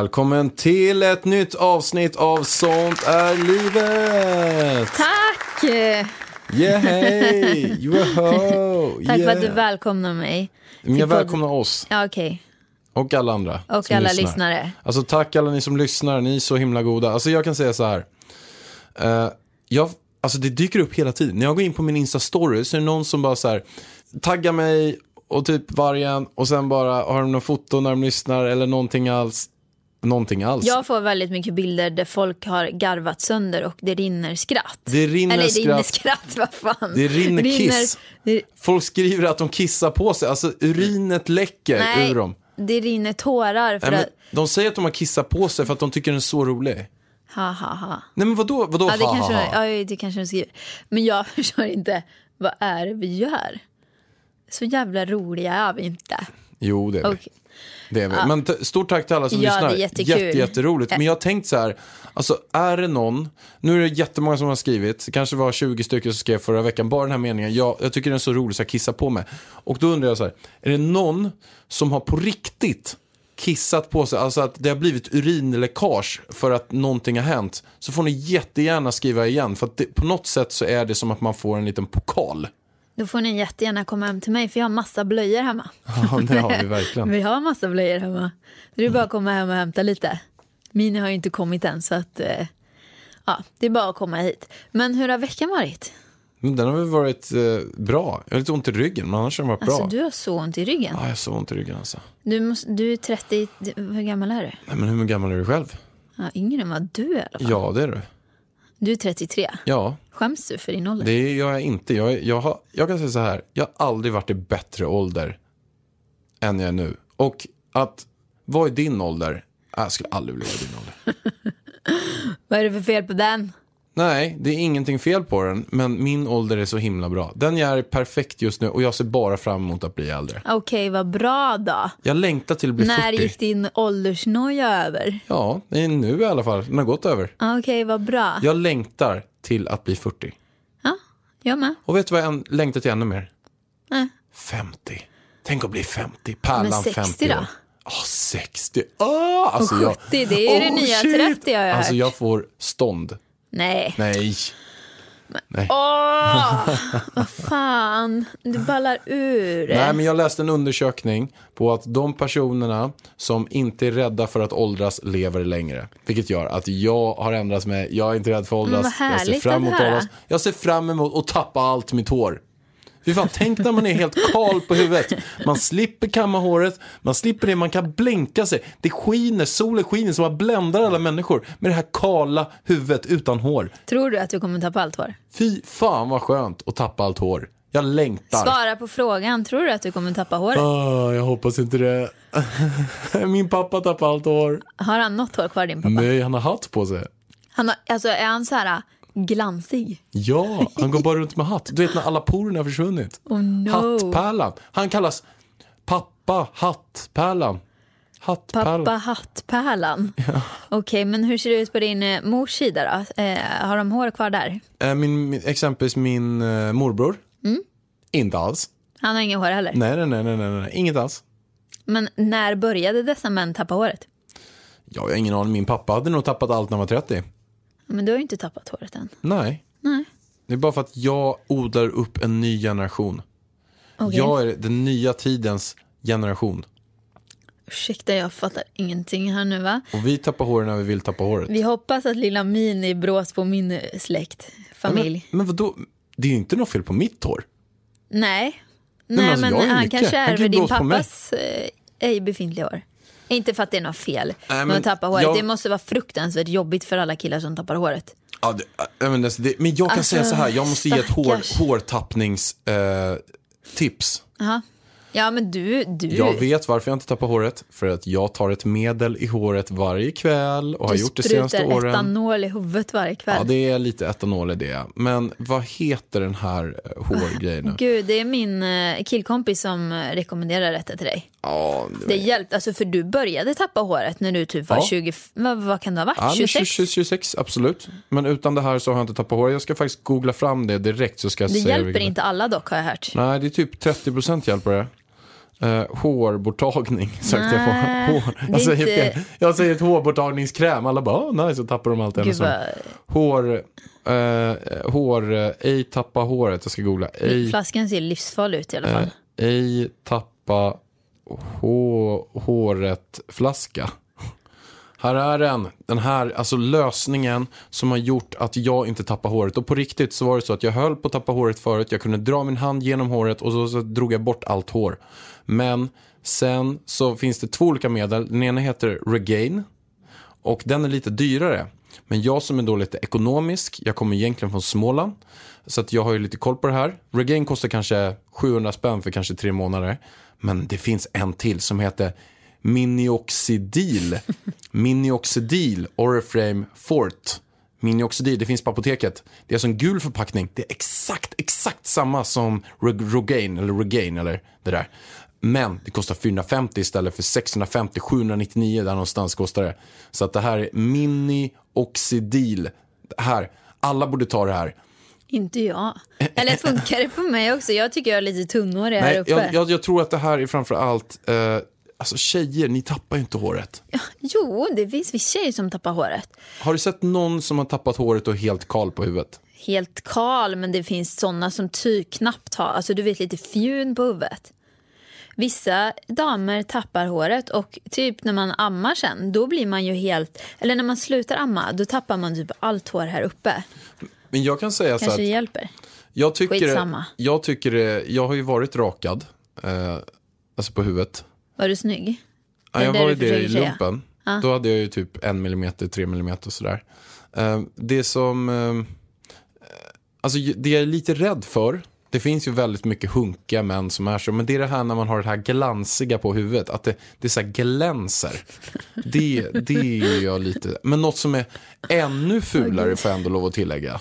Välkommen till ett nytt avsnitt av Sånt är livet! Tack! Yeah! Joho! Tack för att du Yeah. välkomnar mig. Men jag välkomnar oss Ja, okej. och alla andra Och alla lyssnar. lyssnare. Alltså tack alla ni som lyssnar, ni är så himla goda. Alltså jag kan säga så här. Eh, jag, alltså det dyker upp hela tiden. När jag går in på min Insta-story så är det någon som bara så här taggar mig och typ vargen och sen bara har de några foto när de lyssnar eller någonting alls. Någonting alls. Jag får väldigt mycket bilder där folk har garvat sönder och det rinner skratt. Det rinner Eller det rinner skratt. skratt, vad fan. Det rinner kiss. det, Folk skriver att de kissar på sig, alltså urinet läcker nej, ur dem. det rinner tårar för Nej, att... de säger att de har kissat på sig för att de tycker den är så rolig. Ha, ha, ha. Nej men vadå, vadå Ja, det ha, kanske, ha, ha? ja, det kanske de skriver. Men jag förstår inte, vad är det vi gör? Så jävla roliga är vi inte. Jo det är vi. Och, Det är vi. Men t- stort tack till alla som Ja, lyssnar. Jätte, jätteroligt. Men jag har tänkt så här, alltså är det någon, nu är det jättemånga som har skrivit, det kanske var 20 stycken som skrev förra veckan, bara den här meningen, jag, jag tycker den är så rolig så jag kissar på mig. Och då undrar jag så här, är det någon som har på riktigt kissat på sig, alltså att det har blivit urinläckage för att någonting har hänt, så får ni jättegärna skriva igen. För att det, på något sätt så är det som att man får en liten pokal. Då får ni jättegärna komma hem till mig för jag har massa blöjor hemma. Ja, det har vi verkligen. Vi har massa blöjor hemma. Det är bara att komma hem och hämta lite. Mina har ju inte kommit än så att eh, ja, det är bara att komma hit. Men hur har veckan varit? Den har väl varit eh, bra. Jag har lite ont i ryggen, men annars har den varit bra. Alltså du har så ont i ryggen. Ja, jag har så ont i ryggen alltså. Du, måste, du är 30, hur gammal är du? Nej, men hur gammal är du själv? Ja, yngre än vad du är i alla fall. Ja, det är du. Du är 33. Ja, Skäms du för din ålder? det gör jag inte. Jag, jag, har, jag kan säga så här, jag har aldrig varit i bättre ålder än jag är nu. Och att vara i din ålder, äh, jag skulle aldrig vilja vara i din ålder. Vad är det för fel på den? Nej, det är ingenting fel på den, men min ålder är så himla bra. Den jag är perfekt just nu och jag ser bara fram emot att bli äldre. Okej, vad bra då. Jag längtar till att bli När 40. gick din åldersnoja över? Ja, det är nu i alla fall. Den har gått över. Okej, vad bra. Jag längtar till att bli 40. Ja, jag med. Och vet du vad jag än- längtar till ännu mer? Nej. 50. Tänk att bli 50. Pärlan Men 60 50 då? år. Ja, 60. Ah, alltså Och jag- 70, det är ju det nya 30 har jag Alltså hört. jag får stånd. Nej. Nej. Nej. Åh, vad fan. Du ballar ur. Nej, men jag läste en undersökning på att de personerna som inte är rädda för att åldras lever längre. Vilket gör att jag har ändrat mig. Jag är inte rädd för att åldras. Jag ser fram emot att åldras. Jag ser fram emot att tappa allt mitt hår. Fy fan, tänk när man är helt kal på huvudet. Man slipper kamma håret, man slipper det, man kan blänka sig. Det skiner, solen skiner så man bländar alla människor med det här kala huvudet utan hår. Tror du att du kommer tappa allt hår? Fy fan vad skönt att tappa allt hår. Jag längtar. Svara på frågan. Tror du att du kommer tappa hår? Ah, jag hoppas inte det. Min pappa tappade allt hår. Har han något hår kvar din pappa? Nej, han har hatt på sig. Han har, alltså, är han så här glansig? Ja, han går bara runt med hatt. Du vet när alla porerna har försvunnit. Oh no. Hattpärlan. Han kallas pappa Hattpärlan. Hattpärlan. Pappa Hattpärlan. Okej, men hur ser det ut på din eh, mors sida då? Eh, har de hår kvar där? Eh, Min, min, exempelvis min eh, morbror. Mm. Inte alls. Han har inga hår heller. Nej, nej, nej, nej, nej, nej, inget alls. Men när började dessa män tappa håret? Ja, jag har ingen aning. Min pappa hade nog tappat allt när han var 30. Men du har ju inte tappat håret än. Nej. Nej. Det är bara för att jag odlar upp en ny generation. Okej. Jag är den nya tidens generation. Ursäkta, jag fattar ingenting här nu va? Och vi tappar håret när vi vill tappa håret. Vi hoppas att lilla Min är brås på min eh, släkt, familj. Men, men vadå? Det är ju inte något fel på mitt hår. Nej, men nej alltså, men jag är han kanske ärver din pappas eh, ej befintliga hår. Inte för att det är något fel med men att tappa håret. jag- Det måste vara fruktansvärt jobbigt för alla killar som tappar håret. Ja, det, men, alltså, det, men jag kan Alltså, säga så här, jag måste ge ett hår, stackars. hårtappnings eh. Ja men du, du, Jag vet varför jag inte tappar håret. För att jag tar ett medel i håret varje kväll och har du gjort det senaste sprutar åren. etanol i huvudet varje kväll. Ja, det är lite etanol i det. Men vad heter den här eh, hårgrejen nu? Gud, det är min eh, killkompis som eh, rekommenderar detta till dig. Ja, Det hjälpte, alltså för du började tappa håret när du typ var Ja. 20, vad, vad kan det ha varit? Ja, men 26? 26, 26, absolut. Men utan det här så har jag inte tappat hår. Jag ska faktiskt googla fram det direkt så ska jag Det hjälper vilket- inte alla dock har jag hört. Nej, det är typ 30% hjälper det. Uh, hårborttagning sökte jag på. Hår. Jag, säger inte- fel. jag säger ett hårborttagningskräm. Alla bara, oh, nice, så tappar de allt vad, Hår, uh, hår, uh, ej tappa håret. Jag ska googla. Ej, flaskan ser livsfarlig ut i alla fall. eh, ej tappa hå, håret flaska. Här är den. Den här alltså lösningen som har gjort att jag inte tappar håret. Och på riktigt så var det så att jag höll på att tappa håret förut. Jag kunde dra min hand genom håret och så, så drog jag bort allt hår. Men sen så finns det två olika medel. Den ena heter Regain och den är lite dyrare. Men jag som är då lite ekonomisk, jag kommer egentligen från Småland. Så att jag har ju lite koll på det här. Regain kostar kanske 700 spänn för kanske tre månader. Men det finns en till som heter Minioxidil. Minioxidil Oriflame Fort. Minioxidil, det finns på apoteket. Det är alltså en gul förpackning. Det är exakt, exakt samma som Rogaine eller Regain eller det där. Men det kostar 450 istället för 650, 799 där någonstans kostar det. Så att det här är Minioxidil. Det här, alla borde ta det här. Inte jag. Eller funkar det på mig också? Jag tycker jag är lite tunnhårig här uppe. jag, jag, jag tror att det här är framför allt, eh, alltså tjejer, ni tappar ju inte håret. Jo, det finns vissa tjejer som tappar håret. Har du sett någon som har tappat håret och är helt kal på huvudet? Helt kal, men det finns såna som typ knappt har, alltså du vet lite fjun på huvudet. Vissa damer tappar håret och typ när man ammar sen, då blir man ju helt, eller när man slutar amma, då tappar man typ allt hår här uppe. Men jag kan säga så Kanske det att hjälper. jag tycker, Skitsamma. jag tycker jag har ju varit rakad, eh, alltså på huvudet. Var du snygg? Ja, är jag var ju det i lumpen. Då hade jag ju typ en millimeter, tre millimeter och sådär. Eh, det som, eh, alltså det jag är lite rädd för, det finns ju väldigt mycket hunkiga män som är så, men det är det här när man har det här glansiga på huvudet, att det, det så här glänser. Det, det är jag lite, men något som är ännu fulare får jag ändå lov att tillägga.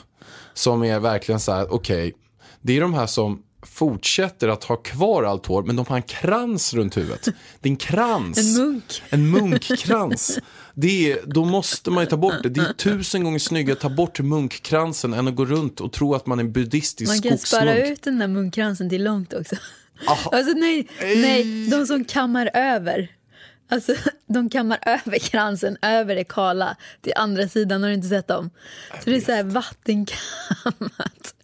Som är verkligen så här, okej, det är de här som fortsätter att ha kvar allt hår, men de har en krans runt huvudet. Det är en krans. En munk. En munkkkrans. Det är, då måste man ju ta bort det. Det är tusen gånger snyggare att ta bort munkkransen än att gå runt och tro att man är en buddhistisk Man kan spara skogsmunk. ut den där munkkransen till långt också. Aha. Alltså nej, nej, de som kammar över. Alltså de kammar över kransen, över det kala till andra sidan, har du inte sett dem? Så det är så här vattenkammat.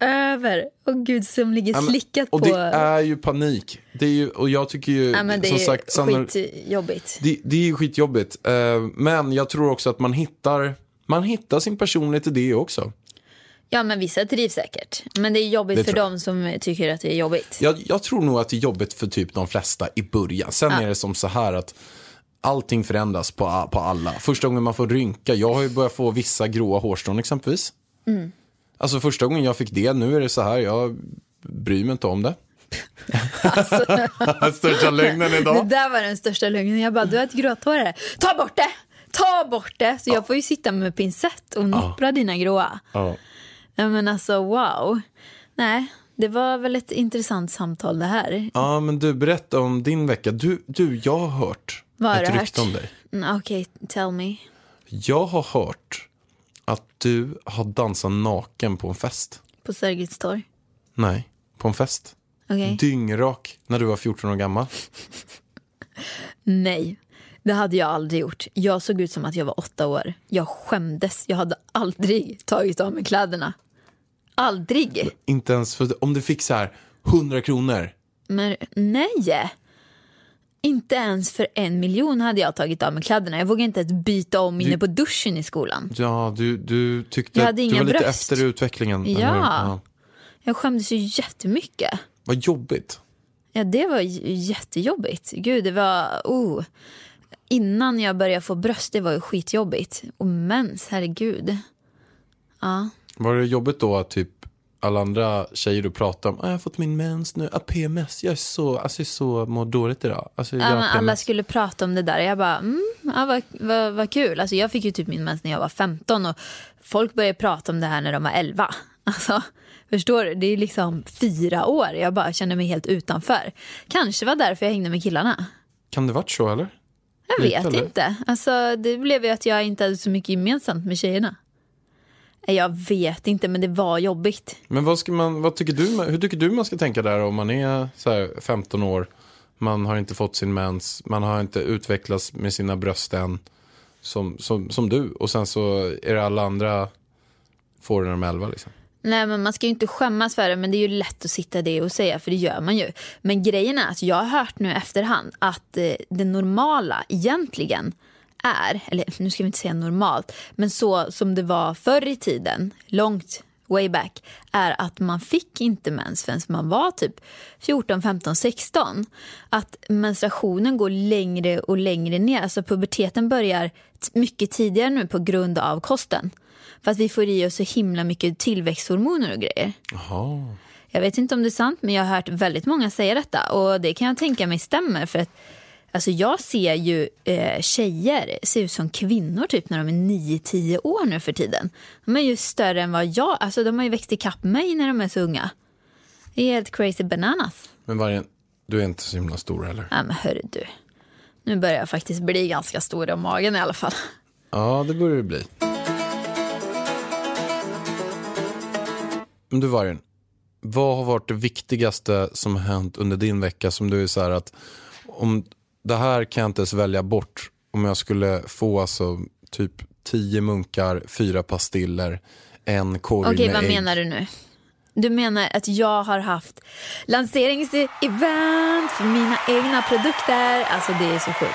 Över, och gud som ligger Ja, men- slickat och på. det är ju panik. Det är ju, och jag tycker ju, ja, men det som är sagt, Sanna, skitjobbigt. det, det är ju skitjobbigt. Eh, men jag tror också att man hittar, man hittar sin personlighet i det också. Ja men vissa trivs säkert. Men det är jobbigt Det för dem som tycker att det är jobbigt. Jag, jag tror nog att det är jobbigt för typ de flesta i början. Sen är det som så här att allting förändras på, på alla. Första gången man får rynka, jag har ju börjat få vissa gråa hårstrån exempelvis. Mm. Alltså första gången jag fick det, nu är det så här, jag bryr mig inte om det. Största lögnen Det idag. där var den största lögnen. Jag bara, du har ett grått hår här. Ta bort det! Ta bort det! Så jag får ju sitta med pincett och nippra dina gråa. Ja, men alltså wow. Nej, det var väl ett intressant samtal det här. ja, men du, berätta om din vecka. Du, du jag har hört Vad har ett rykte om dig. Mm, Okej, tell me. Jag har hört att du har dansat naken på en fest. På Sergels torg. Nej, på en fest. Okej. Dyngrak när du var 14 år gammal. Nej, det hade jag aldrig gjort. Jag såg ut som att jag var åtta år. Jag skämdes. Jag hade aldrig tagit av mig kläderna. Aldrig. Inte ens för om du fick så här 100 kronor. Men nej. Inte ens för en miljon hade jag tagit av mig kläderna. Jag vågade inte ens byta om inne på duschen i skolan. Ja, du, du tyckte Jag att du var lite bröst. efter i utvecklingen. Ja. ja. Jag skämdes ju jättemycket. Vad jobbigt. Ja, det var jättejobbigt. Gud, det var... Oh. Innan jag började få bröst, det var ju skitjobbigt. Och mens, herregud. Ja. Var det jobbigt då att typ alla andra tjejer du pratar om, ah, jag har fått min mens nu, ah, PMS, jag är så, alltså jag är så, mår dåligt idag. Alltså, Ja, men alla skulle prata om det där. Jag bara, mm, ja, vad, vad, vad kul. Alltså, jag fick ju typ min mens när jag var 15 och folk började prata om det här när de var 11. Alltså, förstår du? Det är liksom fyra år. Jag bara kände mig helt utanför. Kanske var därför jag hängde med killarna. Kan det varit så eller? Jag Lite, vet eller? inte. Alltså, det blev ju att jag inte hade så mycket gemensamt med tjejerna. Jag vet inte, men det var jobbigt. Men vad ska man, vad tycker du, hur tycker du man ska tänka där om man är så här 15 år, man har inte fått sin mens, man har inte utvecklats med sina bröst än, som, som, som du, och sen så är det alla andra får det när de är 11 liksom. Nej men man ska ju inte skämmas för det men det är ju lätt att sitta det och säga för det gör man ju. Men grejen är att jag har hört nu efterhand att eh, det normala egentligen är, eller nu ska vi inte säga normalt, men så som det var förr i tiden, långt way back, är att man fick inte mens förrän man var typ 14, 15, 16. Att menstruationen går längre och längre ner, alltså puberteten börjar mycket tidigare nu på grund av kosten. För att vi får i oss så himla mycket tillväxthormoner och grejer. Jaha. Jag vet inte om det är sant, men jag har hört väldigt många säga detta. Och det kan jag tänka mig stämmer. För att alltså jag ser ju eh, tjejer se ut som kvinnor typ när de är 9-10 år nu för tiden. De är ju större än vad jag, alltså de har ju växt ikapp mig när de är så unga. Det är helt crazy bananas. Men vargen, du är inte så himla stor heller. Ja men hörru du. Nu börjar jag faktiskt bli ganska stor om magen i alla fall. Ja, det börjar det bli. Men du Vargen, vad har varit det viktigaste som har hänt under din vecka som du är så här att om det här kan jag inte ens välja bort om jag skulle få alltså typ tio munkar, fyra pastiller, en korg Okej, med vad ägg. menar du nu? Du menar att jag har haft lanseringsevent för mina egna produkter? Alltså det är så sjukt.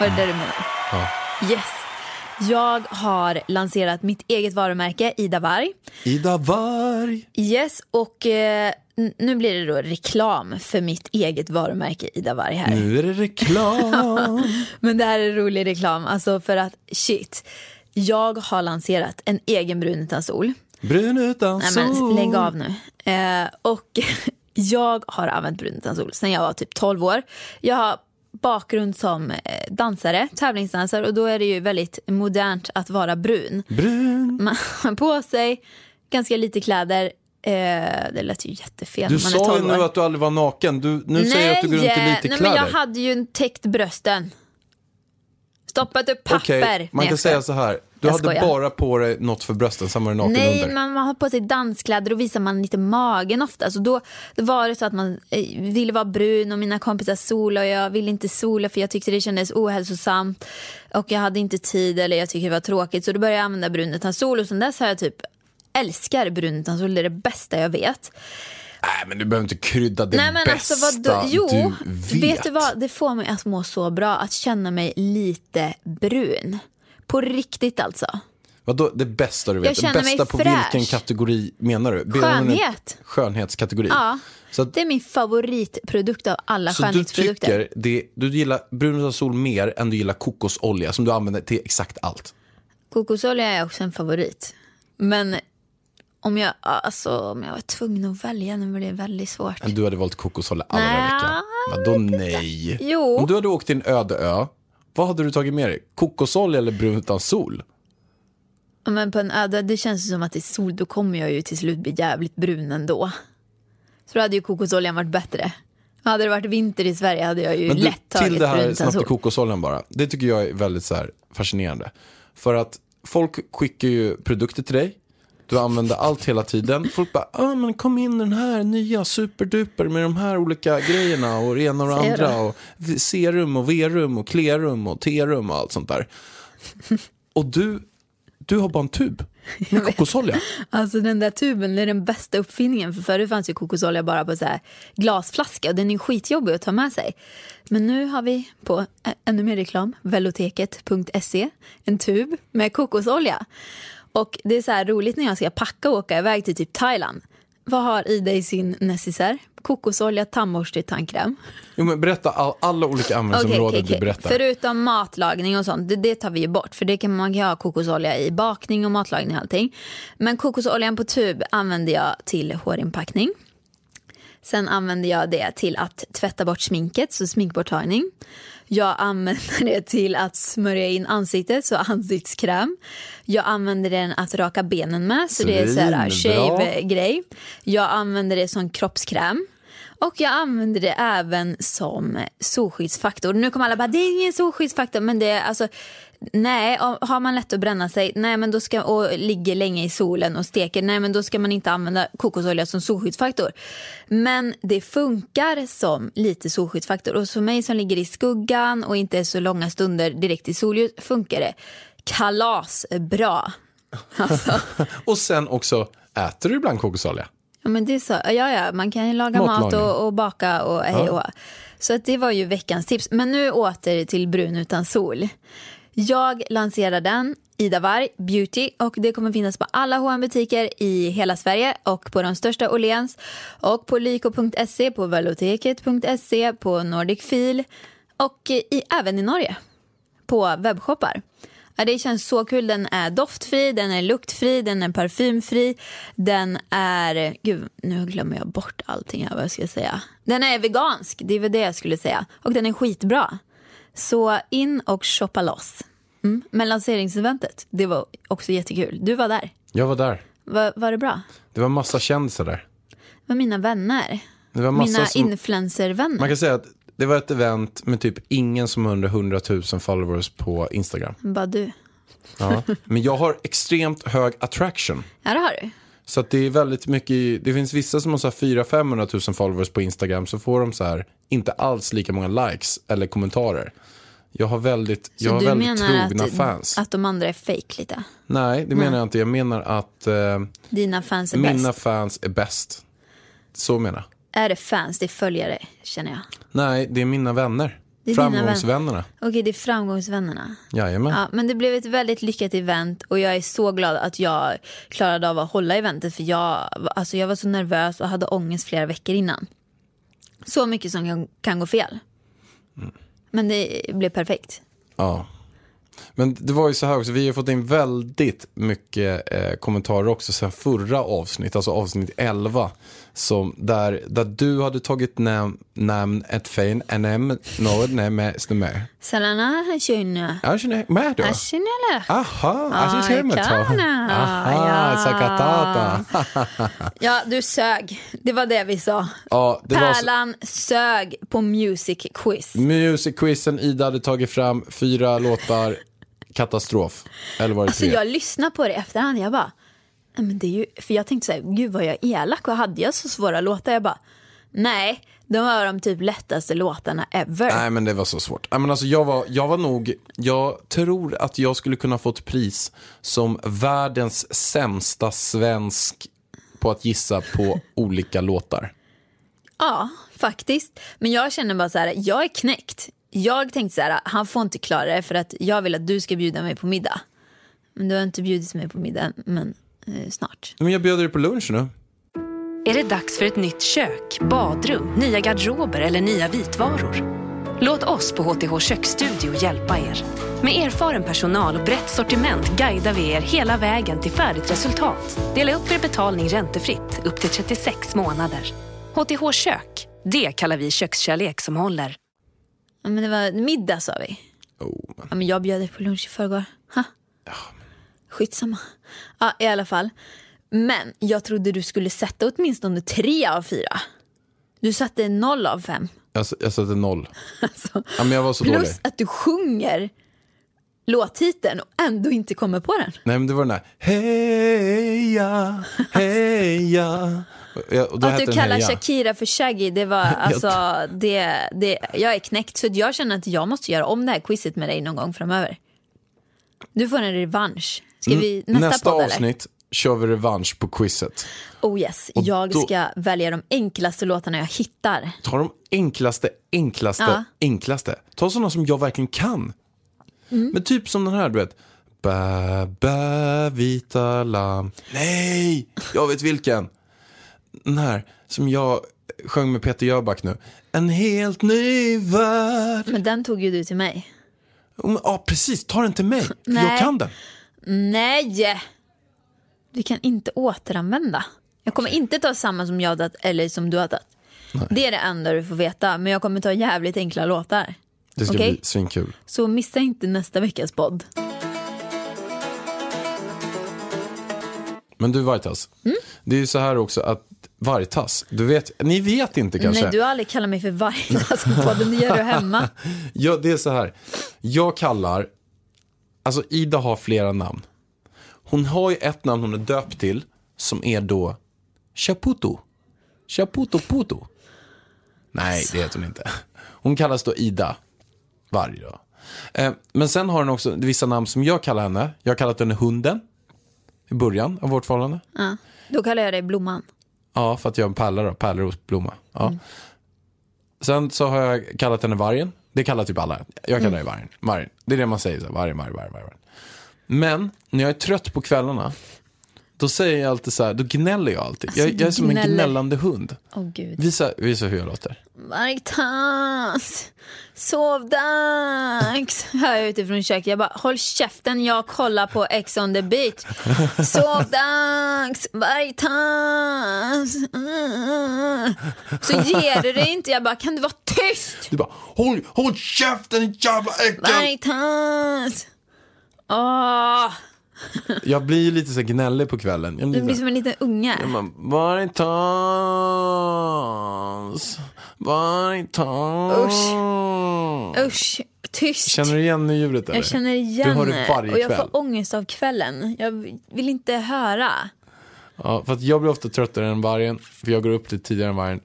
Var det det du menar? Ja. Yes. Jag har lanserat mitt eget varumärke, Ida Varg. Ida Varg. Yes, och eh, nu blir det då reklam för mitt eget varumärke, Ida Varg här. Nu är det reklam. Men det här är rolig reklam, alltså för att shit. Jag har lanserat en egen brun utan sol. Brun utan Nej sol. men lägg av nu. Eh, och jag har använt brun utan sol sedan jag var typ 12 år. Jag har bakgrund som eh, dansare, tävlingsdansare och då är det ju väldigt modernt att vara brun. Brun. Man har på sig ganska lite kläder. Eh, det lät ju jättefel Du sa ju 12 nu att du aldrig var naken. Du, nu säger du att du går runt i lite nej, kläder. men jag hade ju en täckt brösten. Stoppat upp papper. Okej, man Nej, kan säga så här. Du Jag hade skojar. bara på dig något för brösten, sen var du naken Nej, under. man, man har på sig danskläder och visar man lite magen ofta. Så då, då var det så att man eh, ville vara brun och mina kompisar sola och jag ville inte sola för jag tyckte det kändes ohälsosamt. Och jag hade inte tid eller jag tyckte det var tråkigt. Så då började jag använda brun utan sol och sen dess har jag typ älskar brun utan sol. Det är det bästa jag vet. Nej, men du behöver inte krydda det Nej men bästa alltså vad jo, du vet. du vad? Det får mig att må så bra att känna mig lite brun. På riktigt alltså. Vadå det bästa du vet? Jag det bästa på fräsch. vilken kategori menar du? Du Skönhet. Skönhetskategori. Ja, Så, att, det är min favoritprodukt av alla så du skönhetsprodukter. tycker det, du gillar brun utan sol mer än du gillar kokosolja som du använder till exakt allt? Kokosolja är också en favorit. Men om jag, alltså, om jag var tvungen att välja nu blir det väldigt svårt. Men du hade valt kokosolja alla dagar i veckan. Vadå nej? Jo. Om du hade åkt till en öde ö, vad hade du tagit med dig? Kokosolja eller brun utan sol? Men på en öde, det känns ju som att det är sol, då kommer jag ju till slut bli jävligt brun ändå. Så då hade ju kokosoljan varit bättre. Hade det varit vinter i Sverige hade jag ju Men du, lätt tagit till det här snabbt sol. kokosoljan bara. Det tycker jag är väldigt så här, fascinerande. För att folk skickar ju produkter till dig. Du använder allt hela tiden. Folk bara, ah, men kom in den här nya superduper med de här olika grejerna och det ena och det andra. Och serum och V-rum och klerum och T-rum och allt sånt där. Och du, du har bara en tub med kokosolja. Alltså den där tuben är den bästa uppfinningen. För förut fanns ju kokosolja bara på så här glasflaska och den är skitjobbig att ta med sig. Men nu har vi på ännu mer reklam, veloteket.se, en tub med kokosolja. Och det är så här roligt när jag ska packa och åka iväg till typ Thailand. Vad har Ida i sin necessär? Kokosolja, tandborste, tandkräm. Jo, men berätta all, alla olika användningsområden Okej, okej, du okej. berättar. Förutom matlagning och sånt, det, det tar vi ju bort. För det kan man kan ha kokosolja i bakning och matlagning och allting. Men kokosoljan på tub använder jag till hårinpackning. Sen använder jag det till att tvätta bort sminket, så sminkborttagning. Jag använder det till att smörja in ansiktet, så ansiktskräm. Jag använder den att raka benen med, så det är så här shave-grej. Jag använder det som kroppskräm. Och jag använder det även som solskyddsfaktor. Nu kommer alla bara, det är ingen solskyddsfaktor. Men det är alltså, nej, har man lätt att bränna sig nej, men då ska, och ligger länge i solen och steker, nej men då ska man inte använda kokosolja som solskyddsfaktor. Men det funkar som lite solskyddsfaktor. Och för mig som ligger i skuggan och inte är så långa stunder direkt i solljus funkar det kalasbra. Alltså. Och sen också, äter du ibland kokosolja? Ja, men det är så. Ja, ja, man kan ju laga mat och, och baka och hej och. Så att det var ju veckans tips. Men nu åter till brun utan sol. Jag lanserar den, Ida Warg Beauty, och det kommer finnas på alla hm butiker i hela Sverige och på de största Åhléns och på lyko.se, på veloteket.se, på Nordic Feel och i, även i Norge på webbshoppar. Ja, det känns så kul. Den är doftfri, den är luktfri, den är parfymfri. Den är... Gud, nu glömmer jag bort allting här vad jag ska säga. Den är vegansk, det är väl det jag skulle säga. Och den är skitbra. Så in och shoppa loss. Mm. Men lanseringseventet, det var också jättekul. Du var där. Jag var där. Var, var det bra? Det var massa kändisar där. Det var mina vänner. Det var massa Mina som, influencervänner. Man kan säga att det var ett event med typ ingen som har under 100 000 followers på Instagram. Bara du. Ja. Men jag har extremt hög attraction. Ja, det har du. Så att det är väldigt mycket, det finns vissa som har så här 400-500 000 followers på Instagram så får de så här inte alls lika många likes eller kommentarer. Jag har väldigt, Så jag har väldigt trogna att, fans. att de andra är fake lite? Nej, det menar jag inte. Jag menar att eh, Dina fans är mina bäst? fans är bäst. Så menar jag. Är det fans, det är följare känner jag. Nej, det är mina vänner. Det Framgångsvännerna. Okej, det är framgångsvännerna. Jajamän. Ja, men det blev ett väldigt lyckat event och jag är så glad att jag klarade av att hålla eventet för jag, alltså jag var så nervös och hade ångest flera veckor innan. Så mycket som kan, kan gå fel. Mm. Men det blev perfekt. Ja. Men det var ju så här också, vi har fått in väldigt mycket eh, kommentarer också sen förra avsnitt, alltså avsnitt 11. Som där, där du hade tagit nam, namn ett fin, en nam, något nam med stämmer. Salana Hashuna. Ja, känner med då. Hashunala. Aha, kana. Aha, Ja. sakatata. Ja, du sög. Det var det vi sa. Ja, det var så, Pärlan sög på music quiz. Music-quizen, Ida hade tagit fram fyra låtar, katastrof. Eller var det Alltså tre? jag lyssnade på det efterhand. Jag bara, "Nej, men det är ju, för jag tänkte så här, gud vad jag är elak. Vad hade jag så svåra låtar? Jag bara, nej, de var de typ lättaste låtarna ever. Nej men det var så svårt. Nej, men alltså, jag, var, jag var nog, jag tror att jag skulle kunna få ett pris som världens sämsta svensk på att gissa på olika låtar. Ja, faktiskt. Men jag känner bara så här, jag är knäckt. Jag tänkte så här, han får inte klara det för att jag vill att du ska bjuda mig på middag. Men du har inte bjudit mig på middag men eh, snart. Men jag bjöd dig på lunch nu. Är det dags för ett nytt kök, badrum, nya garderober eller nya vitvaror? Låt oss på HTH Köksstudio hjälpa er. Med erfaren personal och brett sortiment guidar vi er hela vägen till färdigt resultat. Dela upp er betalning räntefritt upp till 36 månader. HTH Kök, det kallar vi kökskärlek som håller. Ja, men det var middag sa vi. Oh, men. Ja, men jag bjöd dig på lunch i förrgår. Ha? Skitsamma. Ja, i alla fall. Men jag trodde du skulle sätta åtminstone tre av fyra. Du satte noll av fem. Jag, jag satte noll. Alltså, Ja, men jag var så plus dålig. att du sjunger låttiteln och ändå inte kommer på den. Nej men det var den där, heja, heja. Och Att du kallar Heja. Shakira för Shaggy, det var alltså, det, det, jag är knäckt. Så jag känner att jag måste göra om det här quizet med dig någon gång framöver. Du får en revansch, Ska vi, nästa, Nästa podd eller? avsnitt kör vi revansch på quizet. Oh yes, Och jag då- ska välja de enklaste låtarna jag hittar. Ta de enklaste, enklaste, Ja. enklaste. Ta sådana som jag verkligen kan. Mm. Men typ som den här, du vet. Bä, bä, vita lamm. Nej, jag vet vilken. Den här som jag sjöng med Peter Jöback nu. En helt ny värld. Men den tog ju du till mig. Oh, Ja, precis. Ta den till mig. Nej. Jag kan den. Nej! Vi kan inte återanvända. Jag kommer inte ta samma som jag har tagit eller som du har tagit. Det är det enda du får veta. Men jag kommer ta jävligt enkla låtar. Det ska Okej. bli svinkul. Så missa inte nästa veckas podd. Men du Vartas, Mm. det är ju så här också att Vartas, du vet, ni vet inte kanske. Nej, du har aldrig kallat mig för varg. Alltså, podden, det gör du hemma. Ja, det är så här. Jag kallar, alltså Ida har flera namn. Hon har ju ett namn hon är döpt till som är då Chaputo. Chaputo Puto. Nej, det heter hon inte. Hon kallas då Ida Varg då. Eh, men sen har hon också vissa namn som jag kallar henne. Jag har kallat henne Hunden i början av vårt förhållande. Ja. Då kallar jag dig Blomman. Ja, för att jag är en pärla då, pärlrosblomma. Ja. Sen så har jag kallat henne vargen. Det kallar typ alla. Jag kallar dig vargen. vargen. Det är det man säger, så här, vargen, vargen, vargen, vargen. Men när jag är trött på kvällarna, då säger jag alltid så här, då gnäller jag alltid. Alltså, jag, jag är som en gnäller. gnällande hund. Åh gud. Visa, visa hur jag låter. Vargtass, sovdags. Hör jag utifrån köket. Jag bara, håll käften, jag kollar på Ex on the beach. Sovdags, vargtass. Mm. Så ger du dig inte. Jag bara, kan du vara tyst? Du bara, håll, håll käften jävla äckel! Vargtass. Åh, Jag blir lite så gnällig på kvällen. Jag du blir blir så som en liten unge. man, Vargtans, vargtans. Usch, tyst. Känner du igen det ljudet eller? Jag känner igen Du hör det varje och jag kväll. får ångest av kvällen. Jag vill inte höra. Ja, för att jag blir ofta tröttare än vargen, för jag går upp lite tidigare än vargen.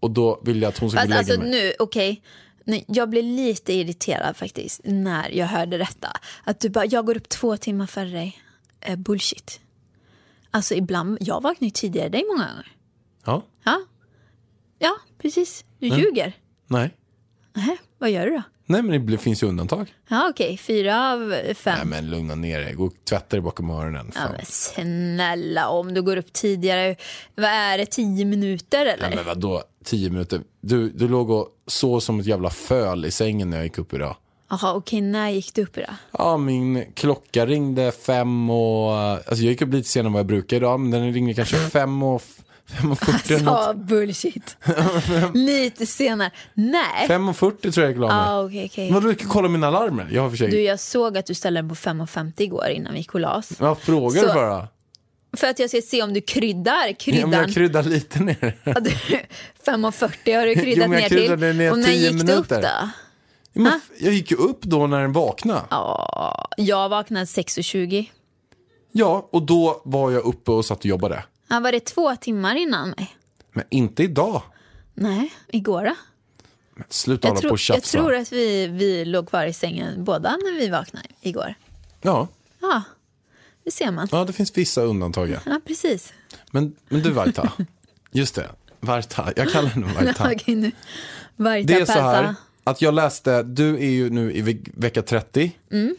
Och då vill jag att hon ska gå och lägga alltså mig. nu, okej. Nej, Jag blev lite irriterad faktiskt när jag hörde detta. Att du bara, jag går upp två timmar före dig. Eh, bullshit. Alltså ibland, jag vaknar ju tidigare än dig många gånger. Ja, Ja, ja precis. Du ljuger. nej. Nähä, vad gör du då? Nej, men det finns ju undantag. Ja, okej, fyra av fem. Nej, men lugna ner dig. Gå och tvätta dig bakom öronen. Ja, men snälla, om du går upp tidigare, vad är det, tio minuter eller? Nej, men vadå, tio minuter? Du, du låg och så som ett jävla föl i sängen när jag gick upp idag. Jaha, okej, när gick du upp idag? Ja, min klocka ringde fem och... Alltså jag gick upp lite senare än vad jag brukar idag, men den ringde kanske fem och, fem och fyrtio eller något. Alltså, bullshit. Lite senare. Nej. Fem och fyrtio tror jag jag mig. Ah, okej, okej. Vadå, du kan kolla mina alarmer. Jag har för sig... Du, jag såg att du ställde den på 5.50 igår innan vi gick och las. Vad frågar du Så- för att jag ska se om du kryddar Ja, men kryddan. jag kryddar lite ner. Ja, du- 5.40 har du kryddat Jo, jag ner till. ner och när 10 gick du upp minuter. då? Ja, men f- jag gick ju upp då när den vaknade. Ja, jag vaknade 6.20. Ja, och då var jag uppe och satt och jobbade. Ja, var det två timmar innan mig? Men inte idag. Nej, igår då? Men sluta Jag, hålla på tror- och jag tjafsa. tror att vi, vi låg kvar i sängen båda när vi vaknade igår. Ja. Ja, det ser man. ja, det finns vissa undantag. ja. Precis. Men, men du Varta, just det, Varta, jag kallar henne Varta. Okej, nu. Varta Det är så här att jag läste, du är ju nu i ve- vecka 30. Mm.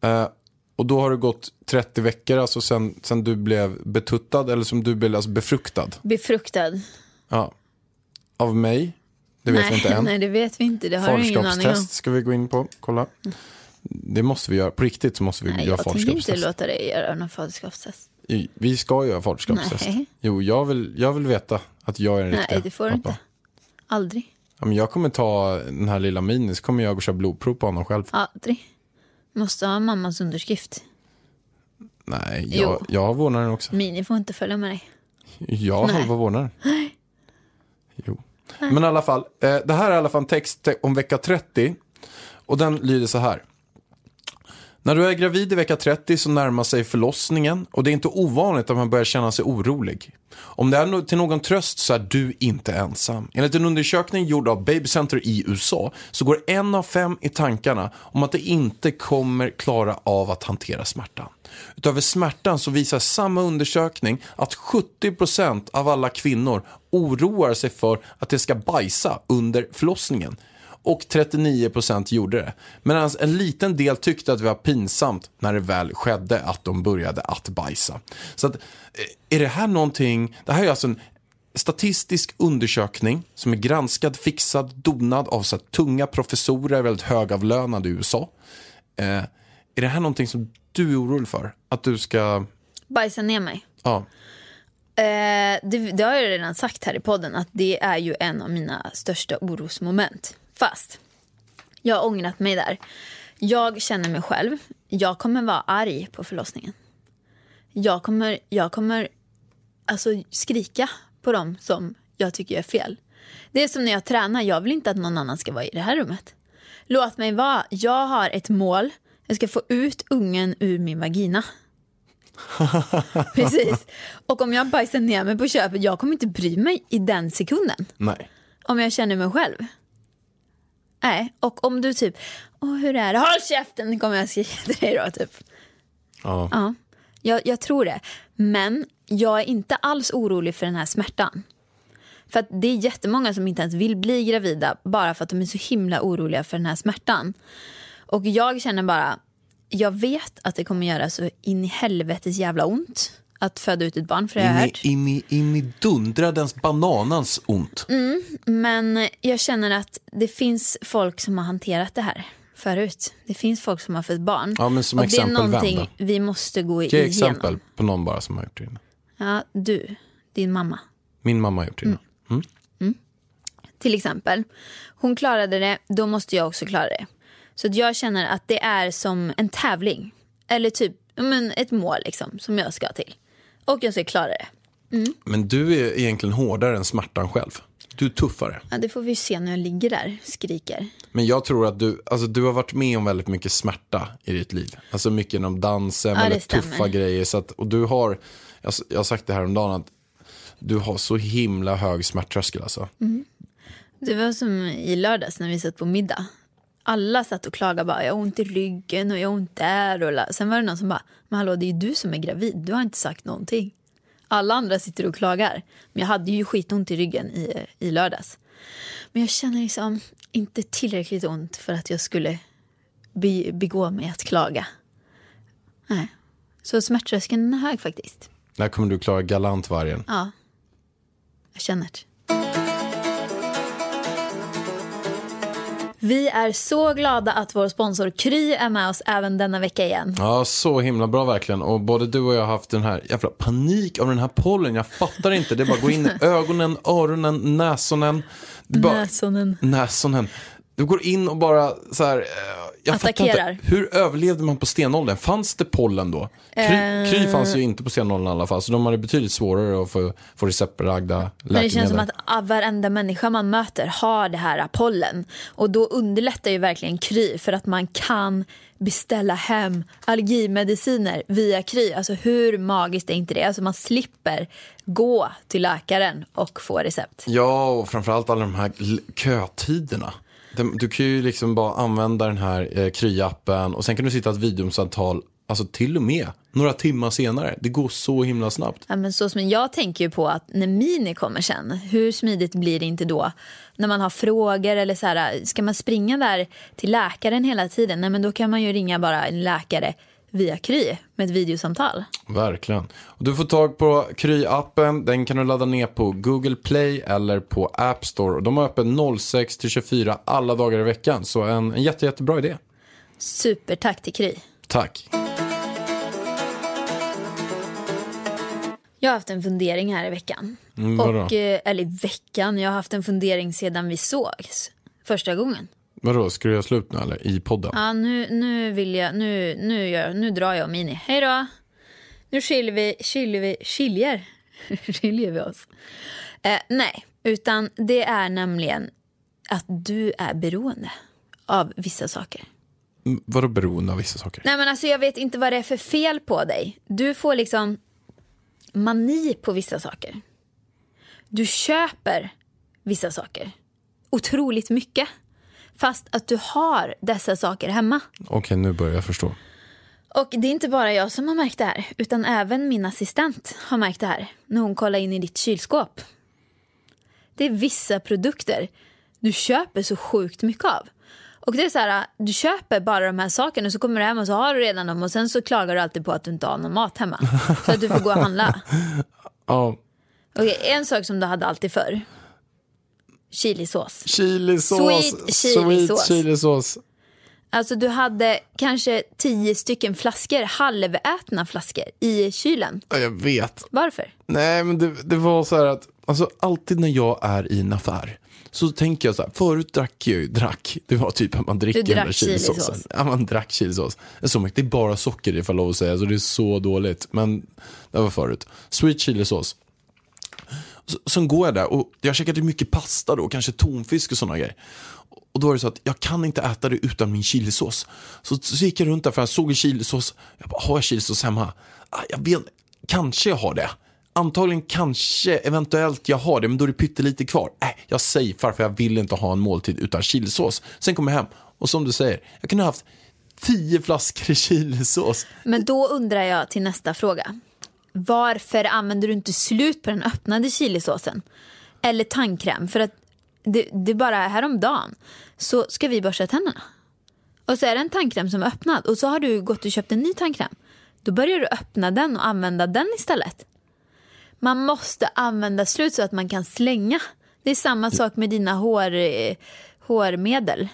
Eh, och då har det gått 30 veckor, alltså sen, sen du blev betuttad, eller som du blev alltså befruktad. Befruktad. Ja. Av mig, det vet nej, vi inte än. nej, det vet vi inte. Det har ingen aning. Faderskapstest ska vi gå in på, kolla. Det måste vi göra, på riktigt så måste vi Nej, göra jag tänker inte faderskapstest. låta dig göra någon faderskapstest. Vi ska göra faderskapstest. Nej. Jo, jag vill, jag vill veta att jag är den Nej, riktiga det får du pappa. inte. Aldrig. Ja, men jag kommer ta den här lilla Mini, så kommer jag och köra blodprov på honom själv. Aldrig. Måste ha mammas underskrift. Nej, Jo. jag, jag har vårdnaden också. Mini får inte följa med dig. Jag har Nej. halva vårdnaden. Jo. Men i alla fall, eh, det här är i alla fall en text te- om vecka 30. Och den lyder så här. När du är gravid i vecka 30 så närmar sig förlossningen och det är inte ovanligt att man börjar känna sig orolig. Om det är till någon tröst så är du inte ensam. Enligt en undersökning gjord av Baby Center i USA så går en av fem i tankarna om att de inte kommer klara av att hantera smärtan. Utöver smärtan så visar samma undersökning att 70% av alla kvinnor oroar sig för att de ska bajsa under förlossningen och 39% gjorde det. Medan en liten del tyckte att det var pinsamt när det väl skedde att de började att bajsa. Så att, eh, är det här någonting, det här är alltså en statistisk undersökning som är granskad, fixad, donad av så tunga professorer, väldigt högavlönade i USA. Eh, är det här någonting som du är orolig för? Att du ska, Bajsa ner mig. ja, Eh, det, det har jag redan sagt här i podden att det är ju en av mina största orosmoment. Fast jag har ångrat mig där. Jag känner mig själv. Jag kommer vara arg på förlossningen. Jag kommer, jag kommer alltså, skrika på dem som jag tycker är fel. Det är som när jag tränar. Jag vill inte att någon annan ska vara i det här rummet. Låt mig vara. Jag har ett mål. Jag ska få ut ungen ur min vagina. Precis. Och om jag bajsar ner mig på köpet, jag kommer inte bry mig i den sekunden. nej. Om jag känner mig själv. Nej, och om du typ, åh hur är det? Håll käften kommer jag skrika till dig då typ. Ja. Ja, jag, jag tror det. Men jag är inte alls orolig för den här smärtan. För att det är jättemånga som inte ens vill bli gravida bara för att de är så himla oroliga för den här smärtan. Och jag känner bara, jag vet att det kommer göra så in i helvetes jävla ont att föda ut ett barn, för det har jag In i, hört. in, i, in i dundradens bananans ont. Men jag känner att det finns folk som har hanterat det här förut. Det finns folk som har fött barn. Ja, men som och exempel det är vem någonting då? vi måste gå Ge igenom. exempel på någon bara som har gjort det. innan. Ja, du, din mamma. Min mamma har gjort det. innan. till exempel. Hon klarade det, då måste jag också klara det. Så jag känner att det är som en tävling. Eller typ men ett mål liksom, som jag ska till. Och jag ska klara det. Men du är egentligen hårdare än smärtan själv. Du är tuffare. Ja, det får vi se när jag ligger där skriker. Men jag tror att du, alltså du har varit med om väldigt mycket smärta i ditt liv. Alltså mycket inom dansen, Ja, väldigt tuffa grejer. Så att, och du har, jag, jag har sagt det här om dagen att du har så himla hög smärttröskel alltså. Det var som i lördags när vi satt på middag. Alla satt och klagade bara, jag har ont i ryggen och jag har ont där. Och Sen var det någon som bara, men hallå det är ju du som är gravid, du har inte sagt någonting. Alla andra sitter och klagar. Men jag hade ju skitont i ryggen i, i lördags. Men jag känner liksom inte tillräckligt ont för att jag skulle be, begå mig att klaga. Nej. Så smärttröskeln är hög faktiskt. När kommer du klara galantvargen? Ja. Jag känner det. Vi är så glada att vår sponsor Kry är med oss även denna vecka igen. Ja, så himla bra verkligen. Och både du och jag har haft den här jävla panik av den här pollen. Jag fattar inte. Det bara går in i ögonen, öronen, näsonen. Bara, Näsonen. näsonen. Du går in och bara så här. Jag Attackerar. inte. Hur överlevde man på stenåldern? Fanns det pollen då? Kry, Eh. kry fanns ju inte på stenåldern i alla fall. Så de hade betydligt svårare att få, få receptbelagda läkemedel. Men det känns som att varenda människa man möter har det här pollen. Och då underlättar ju verkligen Kry för att man kan beställa hem allergimediciner via Kry. Alltså hur magiskt är inte det? Alltså man slipper gå till läkaren och få recept. Ja, och framförallt alla de här kötiderna. Du kan ju liksom bara använda den här eh, Kry-appen och sen kan du sitta ett videosamtal, alltså till och med några timmar senare. Det går så himla snabbt. Ja, men så som jag tänker ju på att när Mini kommer sen, hur smidigt blir det inte då? När man har frågor eller så här, ska man springa där till läkaren hela tiden? Nej, men då kan man ju ringa bara en läkare via Kry med ett videosamtal. Verkligen. Och du får tag på Kry-appen. Den kan du ladda ner på Google Play eller på App Store. De har öppet 06 till 24 alla dagar i veckan. Så en, en jätte, jättebra idé. Supertack till Kry. Tack. Jag har haft en fundering här i veckan. Mm? Och, eh, eller i veckan, jag har haft en fundering sedan vi sågs första gången. Vadå, ska du göra slut nu eller? I podden? Ja, nu, nu vill jag, nu, nu, gör, nu drar jag och Mini. Hej då! Nu skiljer vi, skiljer vi, skiljer, skiljer vi oss. Eh, nej, utan det är nämligen att du är beroende av vissa saker. Vadå beroende av vissa saker? Nej men alltså jag vet inte vad det är för fel på dig. Du får liksom mani på vissa saker. Du köper vissa saker. Otroligt mycket. Fast att du har dessa saker hemma. Okej, nu börjar jag förstå. Och det är inte bara jag som har märkt det här. Utan även min assistent har märkt det här. När hon kollar in i ditt kylskåp. Det är vissa produkter du köper så sjukt mycket av. Och det är så här, du köper bara de här sakerna och så kommer du hem och så har du redan dem och sen så klagar du alltid på att du inte har någon mat hemma. Så att du får gå och handla. Ja, Okej, en sak som du hade alltid förr. Chilisås. chilisås. Sweet chilisås. Sweet chilisås. Alltså du hade kanske tio stycken flaskor, halvätna flaskor i kylen. Ja, jag vet. Varför? Nej, men det, det var så här att, alltså alltid när jag är i en affär så tänker jag så här, förut drack jag ju, drack, det var typ att man dricker Du drack chilisåsen. chilisås. Ja, man drack chilisås. Så mycket, det är bara socker ifall lov att säga, så det är så dåligt. Men det var förut. Sweet chilisås. Så, sen går jag där och jag käkade typ mycket pasta då, kanske tonfisk och sådana grejer. Och då var det så att jag kan inte äta det utan min chilisås. Så, så gick jag runt där för jag såg en chilisås. Jag bara, har jag chilisås hemma? Ah, jag vet kanske jag har det. Antagligen, kanske, eventuellt jag har det, men då är det pyttelite kvar. Äh, jag säger farfar, jag vill inte ha en måltid utan chilisås. Sen kommer jag hem och som du säger, jag kunde ha haft tio flaskor chilisås. Men då undrar jag till nästa fråga. Varför använder du inte slut på den öppnade chilisåsen? Eller tandkräm? För att det, det är bara häromdagen så ska vi borsta tänderna. Och så är det en tandkräm som är öppnad och så har du gått och köpt en ny tandkräm. Då börjar du öppna den och använda den istället. Man måste använda slut så att man kan slänga. Det är samma sak med dina hår, eh, hårmedel.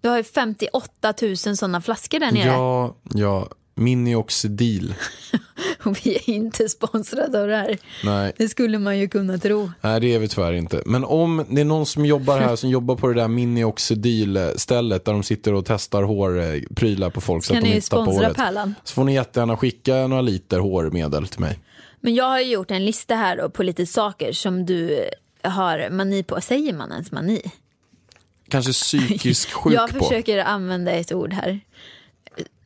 Du har ju 58 000 sådana flaskor där nere. Ja, ja, minioxidil. Och vi är inte sponsrade av det här. Nej. Det skulle man ju kunna tro. Nej, det är vi tyvärr inte. Men om det är någon som jobbar här som jobbar på det där minioxidil-stället där de sitter och testar hårprylar på folk så Kan att de inte tappar håret. Pärlan? Så får ni jättegärna skicka några liter hårmedel till mig. Men jag har ju gjort en lista här då på lite saker som du har mani på. Säger man ens mani? Kanske psykisk sjuk jag på. försöker använda ett ord här.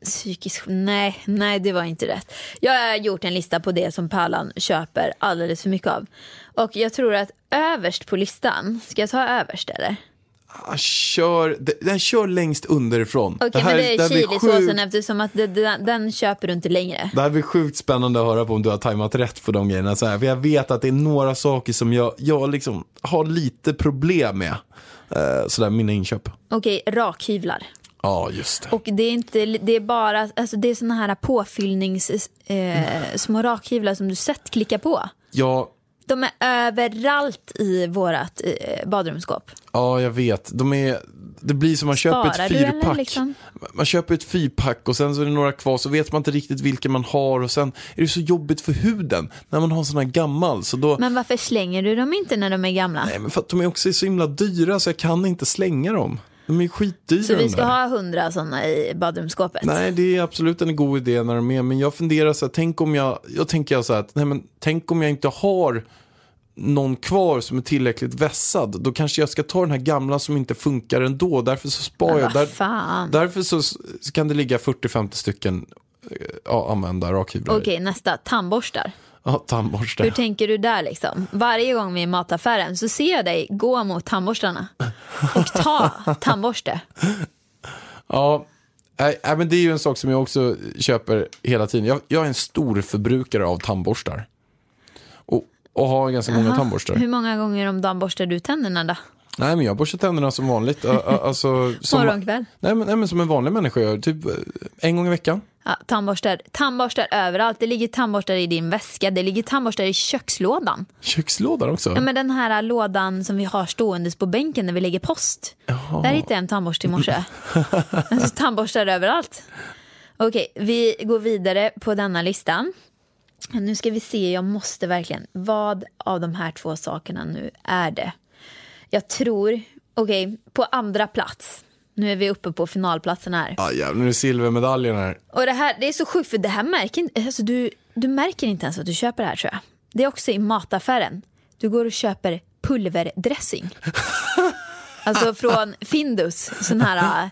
Psykisk nej, nej det var inte rätt. Jag har gjort en lista på det som Pärlan köper alldeles för mycket av. Och jag tror att överst på listan, ska jag ta överst eller? Ah, kör, den kör längst underifrån. Okej men det är chilisåsen eftersom att det, den, den köper du inte längre. Det här blir sjukt spännande att höra på om du har tajmat rätt på de grejerna. Så här, för jag vet att det är några saker som jag, jag liksom har lite problem med. Uh, sådär, mina inköp. Okej, rakhyvlar. Ja, just det. Och det är, inte, det är bara alltså det är såna här påfyllnings eh, små rakhyvlar som du sett klicka på. Ja, De är överallt i vårat eh, badrumsskåp. ja, jag vet. De är, det blir som man köper Sparar ett du eller fyrpack. liksom? Man köper ett fyrpack och sen så är det några kvar så vet man inte riktigt vilken man har och sen är det så jobbigt för huden när man har en sån här gammal. Så då, Men varför slänger du dem inte när de är gamla? nej men för att de är också så himla dyra så jag kan inte slänga dem. De är skitdyra Så vi ska ha hundra sådana i badrumsskåpet? Nej, det är absolut en god idé när de är, men jag funderar så här, tänk om jag, jag tänker så här, nej men tänk om jag inte har någon kvar som är tillräckligt vässad, då kanske jag ska ta den här gamla som inte funkar ändå, därför så sparar jag. Där, därför så, så kan det ligga 40-50 stycken eh, ja, använda rakhyvlar. Okej, nästa. Tandborstar. Ja, tandborste. Hur tänker du där liksom? Varje gång vi är i mataffären så ser jag dig gå mot tandborstarna och ta tandborste. Ja, nej, men det är ju en sak som jag också köper hela tiden. Jag, jag är en stor förbrukare av tandborstar. Och, och har ganska många tandborstar. Hur många gånger om dagen borstar du tänderna då? Nej, men jag borstar tänderna som vanligt. Alltså, som, Morgon, kväll? nej, men, nej, men som en vanlig människa gör. Typ eh, en gång i veckan. Ja, tandborstar. tandborstar överallt. Det ligger tandborstar i din väska. Det ligger tandborstar i kökslådan. Kökslådan också. Ja, men den här lådan som vi har ståendes på bänken när vi lägger post. Där hittade jag en tandborste i morse. alltså, tandborstar överallt. Okej, vi går vidare på denna listan. Nu ska vi se, jag måste verkligen. Vad av de här två sakerna nu är det? Jag tror, okej, på andra plats. Nu är vi uppe på finalplatsen här. Ah, jävlar, nu är silvermedaljen här. Och det här det är så sjukt för det här märker alltså du, du märker inte ens att du köper det här tror jag. Det är också i mataffären. Du går och köper pulverdressing. alltså från Findus, sån här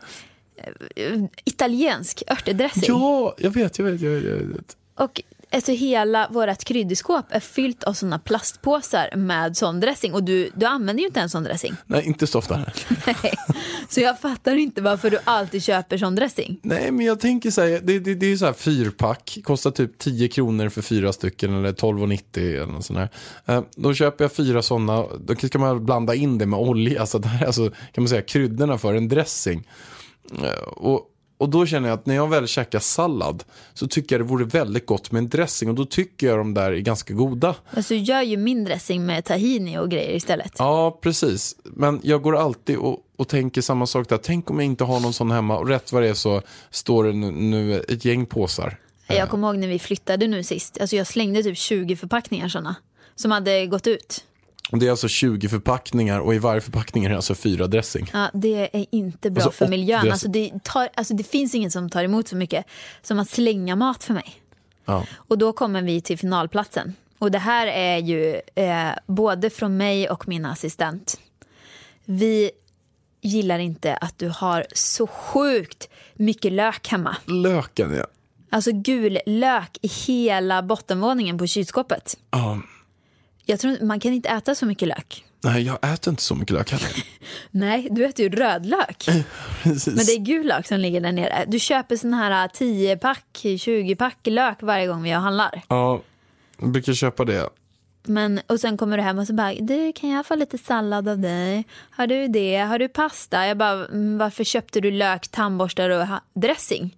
eh, italiensk örtedressing. Ja, jag vet, jag vet, jag vet. Jag vet. Och alltså, hela vårt kryddskåp är fyllt av såna plastpåsar med sån dressing. Och du, du använder ju inte en sån dressing. Nej, inte så ofta. Nej. Så jag fattar inte varför du alltid köper sån dressing. Nej, men jag tänker så här, det, det, det är ju så här fyrpack, kostar typ 10 kronor för fyra stycken eller 12,90 eller något sånt där. Eh, Då köper jag fyra sådana, då kan man blanda in det med olja, så det här är alltså, kan man säga, kryddorna för en dressing. Eh, Och, och då känner jag att när jag väl käkar sallad så tycker jag det vore väldigt gott med en dressing och då tycker jag de där är ganska goda. Alltså du gör ju min dressing med tahini och grejer istället. Ja, precis. Men jag går alltid och, och tänker samma sak där. Tänk om jag inte har någon sån hemma och rätt vad det är så står det nu, nu ett gäng påsar. Jag kommer ihåg när vi flyttade nu sist. Alltså jag slängde typ 20 förpackningar såna. Som hade gått ut. Det är alltså 20 förpackningar och i varje förpackning är det alltså fyra dressing. Ja, det är inte bra Alltså, för miljön. Alltså det, tar, alltså det finns ingen som tar emot så mycket som att slänga mat för mig. Ja. Och då kommer vi till finalplatsen. Och det här är ju eh, både från mig och min assistent. Vi gillar inte att du har så sjukt mycket lök hemma. Löken, ja. Alltså gul lök i hela bottenvåningen på kylskåpet. ja. Jag tror man kan inte äta så mycket lök. Nej, jag äter inte så mycket lök heller. Nej, du äter ju rödlök. Precis. Men det är gul lök som ligger där nere. Du köper sån här 10-pack, 20-pack lök varje gång vi handlar. Ja, jag brukar köpa det. Men, och sen kommer du hem och så bara, du kan jag få lite sallad av dig? Har du det? Har du pasta? Jag bara, "Mm, varför köpte du lök, tandborstar och dressing?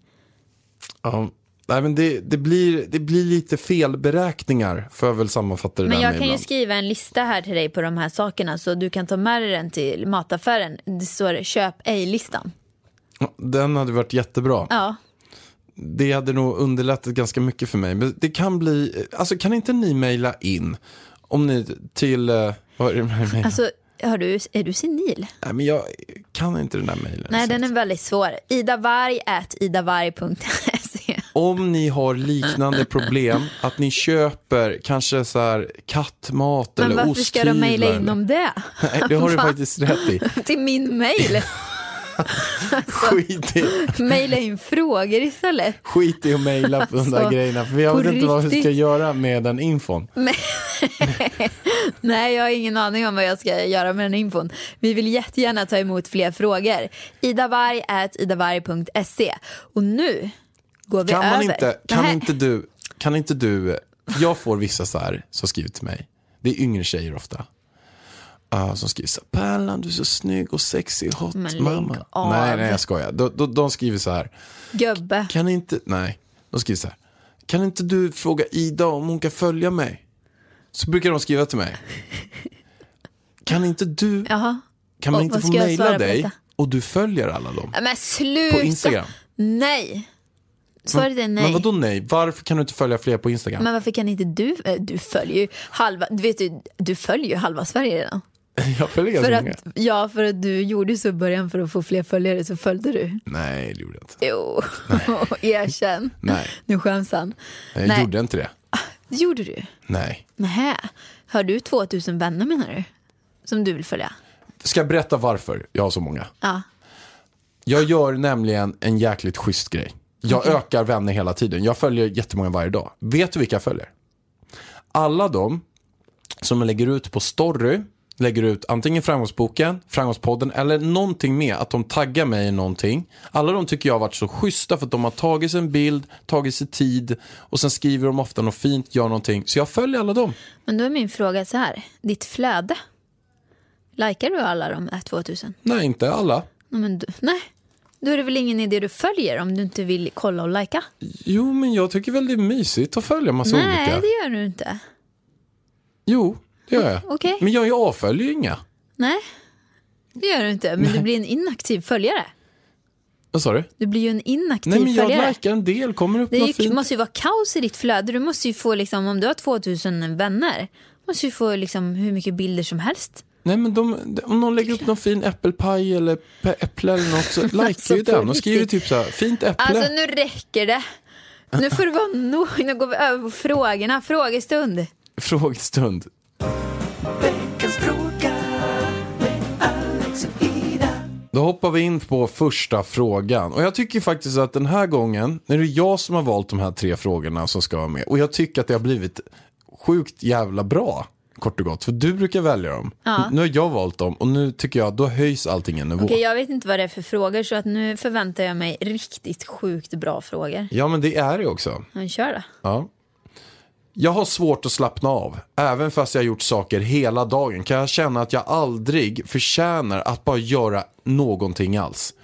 Ja. Nej, men det, det, blir, det blir lite felberäkningar, får jag väl sammanfatta det Men där jag med kan ju ibland. skriva en lista här till dig på de här sakerna så du kan ta med dig den till mataffären. Det står köp ej-listan. Den hade varit jättebra. Ja, Det hade nog underlättat ganska mycket för mig. Men det kan bli, alltså kan inte ni mejla in om ni till, eh, vad är det med mejlen? alltså har du, är du senil? Nej men jag kan inte den där mejlen. Nej, den är väldigt svår. Idavarg at idavarg.se. Om ni har liknande problem, att ni köper kanske så här kattmat Men eller varför osthyvlar. ska de mejla in om det? Nej, det har du faktiskt rätt i. Till min mejl. Skit i, Mejla in frågor istället. skit i att mejla på de där Alltså, grejerna. För jag vet inte vad vi ska riktigt. göra med den infon. Nej, jag har ingen aning om vad jag ska göra med den infon. Vi vill jättegärna ta emot fler frågor. Idavarg.se. Och nu går vi Kan över. inte, kan inte du, kan inte du, jag får vissa så här som skriver till mig. Det är yngre tjejer ofta. Uh, som skriver så här, Pärlan du är så snygg och sexig, hot Men mamma. av. Nej, nej jag skojar. De, de, de skriver så här, Gubbe. kan inte, nej, de skriver så här. Kan inte du fråga Ida om hon kan följa mig? Så brukar de skriva till mig. Kan inte du, Jaha. kan man Och inte få mejla dig och du följer alla dem? Men sluta. På Instagram? Nej. Svaret är nej. Men vadå nej? Varför kan du inte följa fler på Instagram? Men varför kan inte du, eh, du följer ju halva, du vet ju, du följer ju halva Sverige redan. Jag följer För ganska att, många. ja, för att du gjorde så i början för att få fler följare så följde du. Nej, det gjorde jag inte. Jo, erkänn. Nej. Nu skäms han. Jag Nej. gjorde inte det. Det gjorde du? Nej. Nähä. Har du 2000 vänner menar du? Som du vill följa? Ska jag berätta varför jag har så många? Ja. Jag gör nämligen en jäkligt schysst grej. Jag ökar vänner hela tiden. Jag följer jättemånga varje dag. Vet du vilka jag följer? Alla de som jag lägger ut på story, lägger ut antingen framgångsboken, framgångspodden eller någonting med att de taggar mig i någonting. Alla de tycker jag har varit så schyssta för att de har tagit sig en bild, tagit sig tid och sen skriver de ofta något fint, gör någonting. Så jag följer alla dem. Men då är min fråga så här. Ditt flöde. Likar du alla de här 2000? Nej, inte alla. Men du, nej. Då är det väl ingen idé du följer om du inte vill kolla och lika? Jo, men jag tycker väl det är mysigt att följa massa Nej, olika. det gör du inte. Jo, det gör jag. Okej. Men jag avföljer ju inga. Nej, det gör du inte. Men du blir en inaktiv följare. Vad sa du? Du blir ju en inaktiv Nej, men jag följare. likar en del, kommer upp Det något ju, fint. måste ju vara kaos i ditt flöde. Du måste ju få, liksom, om du har 2000 vänner, måste ju få liksom, hur mycket bilder som helst. Nej, men de, om någon lägger upp någon fin äppelpaj eller äpple eller något så likar Alltså, ju på den och skriver typ så här, fint äpple. Alltså nu räcker det. Nu får det vara nog. Nu går vi över på frågorna. Frågestund. Frågestund. Veckans fråga med Alex och Ida. Då hoppar vi in på första frågan. Och jag tycker faktiskt att den här gången, är det jag som har valt de här tre frågorna som ska vara med. Och jag tycker att det har blivit sjukt jävla bra, kort och gott. För du brukar välja dem. Nu har jag valt dem och nu tycker jag, då höjs allting en nivå. Okej, jag vet inte vad det är för frågor så att nu förväntar jag mig riktigt sjukt bra frågor. Ja, men det är det också. Men kör då. Ja. Jag har svårt att slappna av. Även fast jag har gjort saker hela dagen kan jag känna att jag aldrig förtjänar att bara göra någonting alls.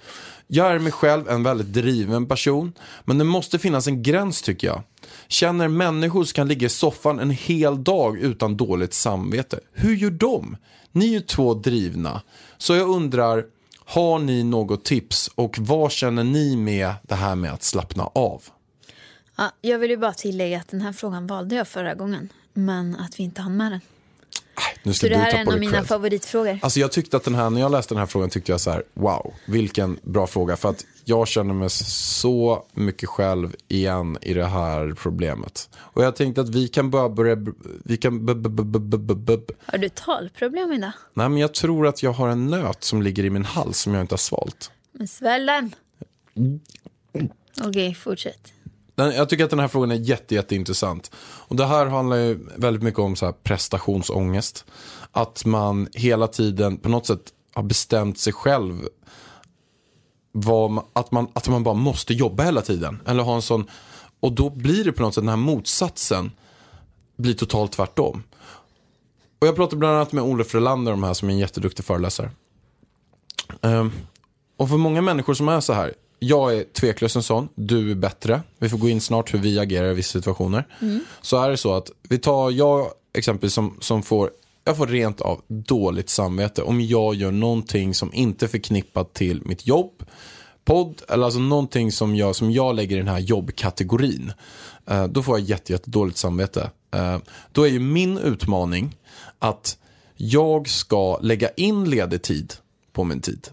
Jag är mig själv en väldigt driven person, men det måste finnas en gräns tycker jag. Känner människor som kan ligga i soffan en hel dag utan dåligt samvete. Hur gör de? Ni är ju två drivna. Så jag undrar, har ni något tips och vad känner ni med det här med att slappna av? Ja, jag vill ju bara tillägga att den här frågan valde jag förra gången. Men att vi inte hann med den. Nu Så ska det du här är en av mina cred. favoritfrågor. Alltså jag tyckte att den här, när jag läste den här frågan tyckte jag så här, wow, vilken bra fråga. För att jag känner mig så mycket själv igen i det här problemet. Och jag tänkte att vi kan bara börja, vi kan, Har du talproblem idag? nej men jag tror att jag har en nöt som ligger i min hals som jag inte har svalt. Men svälj den. Okej, fortsätt. Den, jag tycker att den här frågan är jätte, jätteintressant. Och det här handlar ju väldigt mycket om så här prestationsångest. Att man hela tiden på något sätt har bestämt sig själv vad, att, man, att man bara måste jobba hela tiden. Eller ha en sån, och då blir det på något sätt den här motsatsen blir totalt tvärtom. Och jag pratade bland annat med Olof Relander om det här som är en jätteduktig föreläsare. Ehm, och för många människor som är så här, jag är tveklöst en sån, du är bättre. Vi får gå in snart hur vi agerar i vissa situationer. Så är det så att, vi tar jag exempelvis som, som får, jag får rent av dåligt samvete om jag gör någonting som inte är förknippat till mitt jobb, podd eller alltså någonting som jag, som jag lägger i den här jobbkategorin. Eh, då får jag jätte, jätte dåligt samvete. Eh, då är ju min utmaning att jag ska lägga in ledig tid på min tid.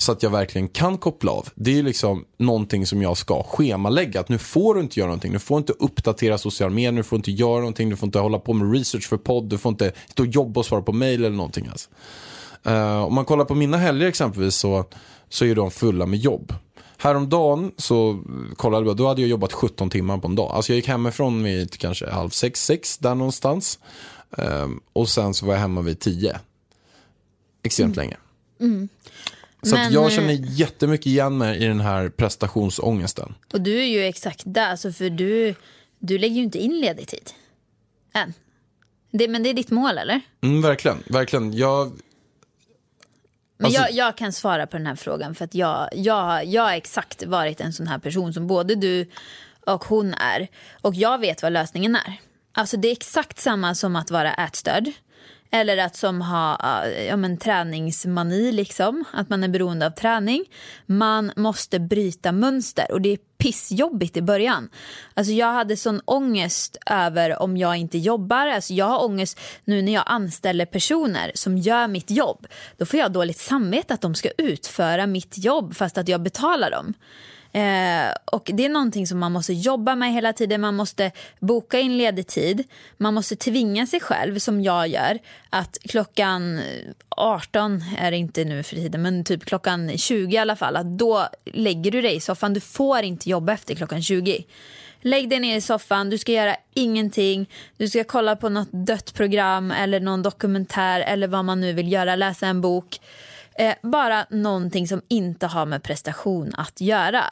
Så att jag verkligen kan koppla av. Det är liksom någonting som jag ska schemalägga. Att nu får du inte göra någonting. Du får inte uppdatera sociala medier. Du får inte göra någonting. Du får inte hålla på med research för podd. Du får inte stå och jobba och svara på mail eller någonting. Alltså. Eh, om man kollar på mina helger exempelvis så, så är de fulla med jobb. Häromdagen så kollade jag, då hade jag jobbat 17 timmar på en dag. Alltså jag gick hemifrån vid kanske halv sex, sex där någonstans. Ehm, och sen så var jag hemma vid tio. Extremt länge. Så Men, jag eh, känner jättemycket igen mig i den här prestationsångesten. Och du är ju exakt där, alltså för du, du lägger ju inte in ledig tid. Än. Det, men det är ditt mål eller? Mm, verkligen, verkligen. Jag, Men Alltså- jag, jag kan svara på den här frågan för att jag, jag, jag har exakt varit en sån här person som både du och hon är. Och jag vet vad lösningen är. Alltså det är exakt samma som att vara ätstörd. Eller att som ha eh, ja, men, träningsmani, liksom. att man är beroende av träning. Man måste bryta mönster och det är pissjobbigt i början. Alltså jag hade sån ångest över om jag inte jobbar. Alltså jag har ångest nu när jag anställer personer som gör mitt jobb. Då får jag dåligt samvete att de ska utföra mitt jobb fast att jag betalar dem. Eh, och Det är någonting som man måste jobba med hela tiden. Man måste boka in ledig tid. Man måste tvinga sig själv, som jag gör, att klockan 18 är det inte nu för tiden, men typ klockan 20 i alla fall, att då lägger du dig i soffan. Du får inte jobba efter klockan 20. Lägg dig ner i soffan, du ska göra ingenting. Du ska kolla på något dött program eller någon dokumentär eller vad man nu vill göra, läsa en bok. Eh, bara någonting som inte har med prestation att göra.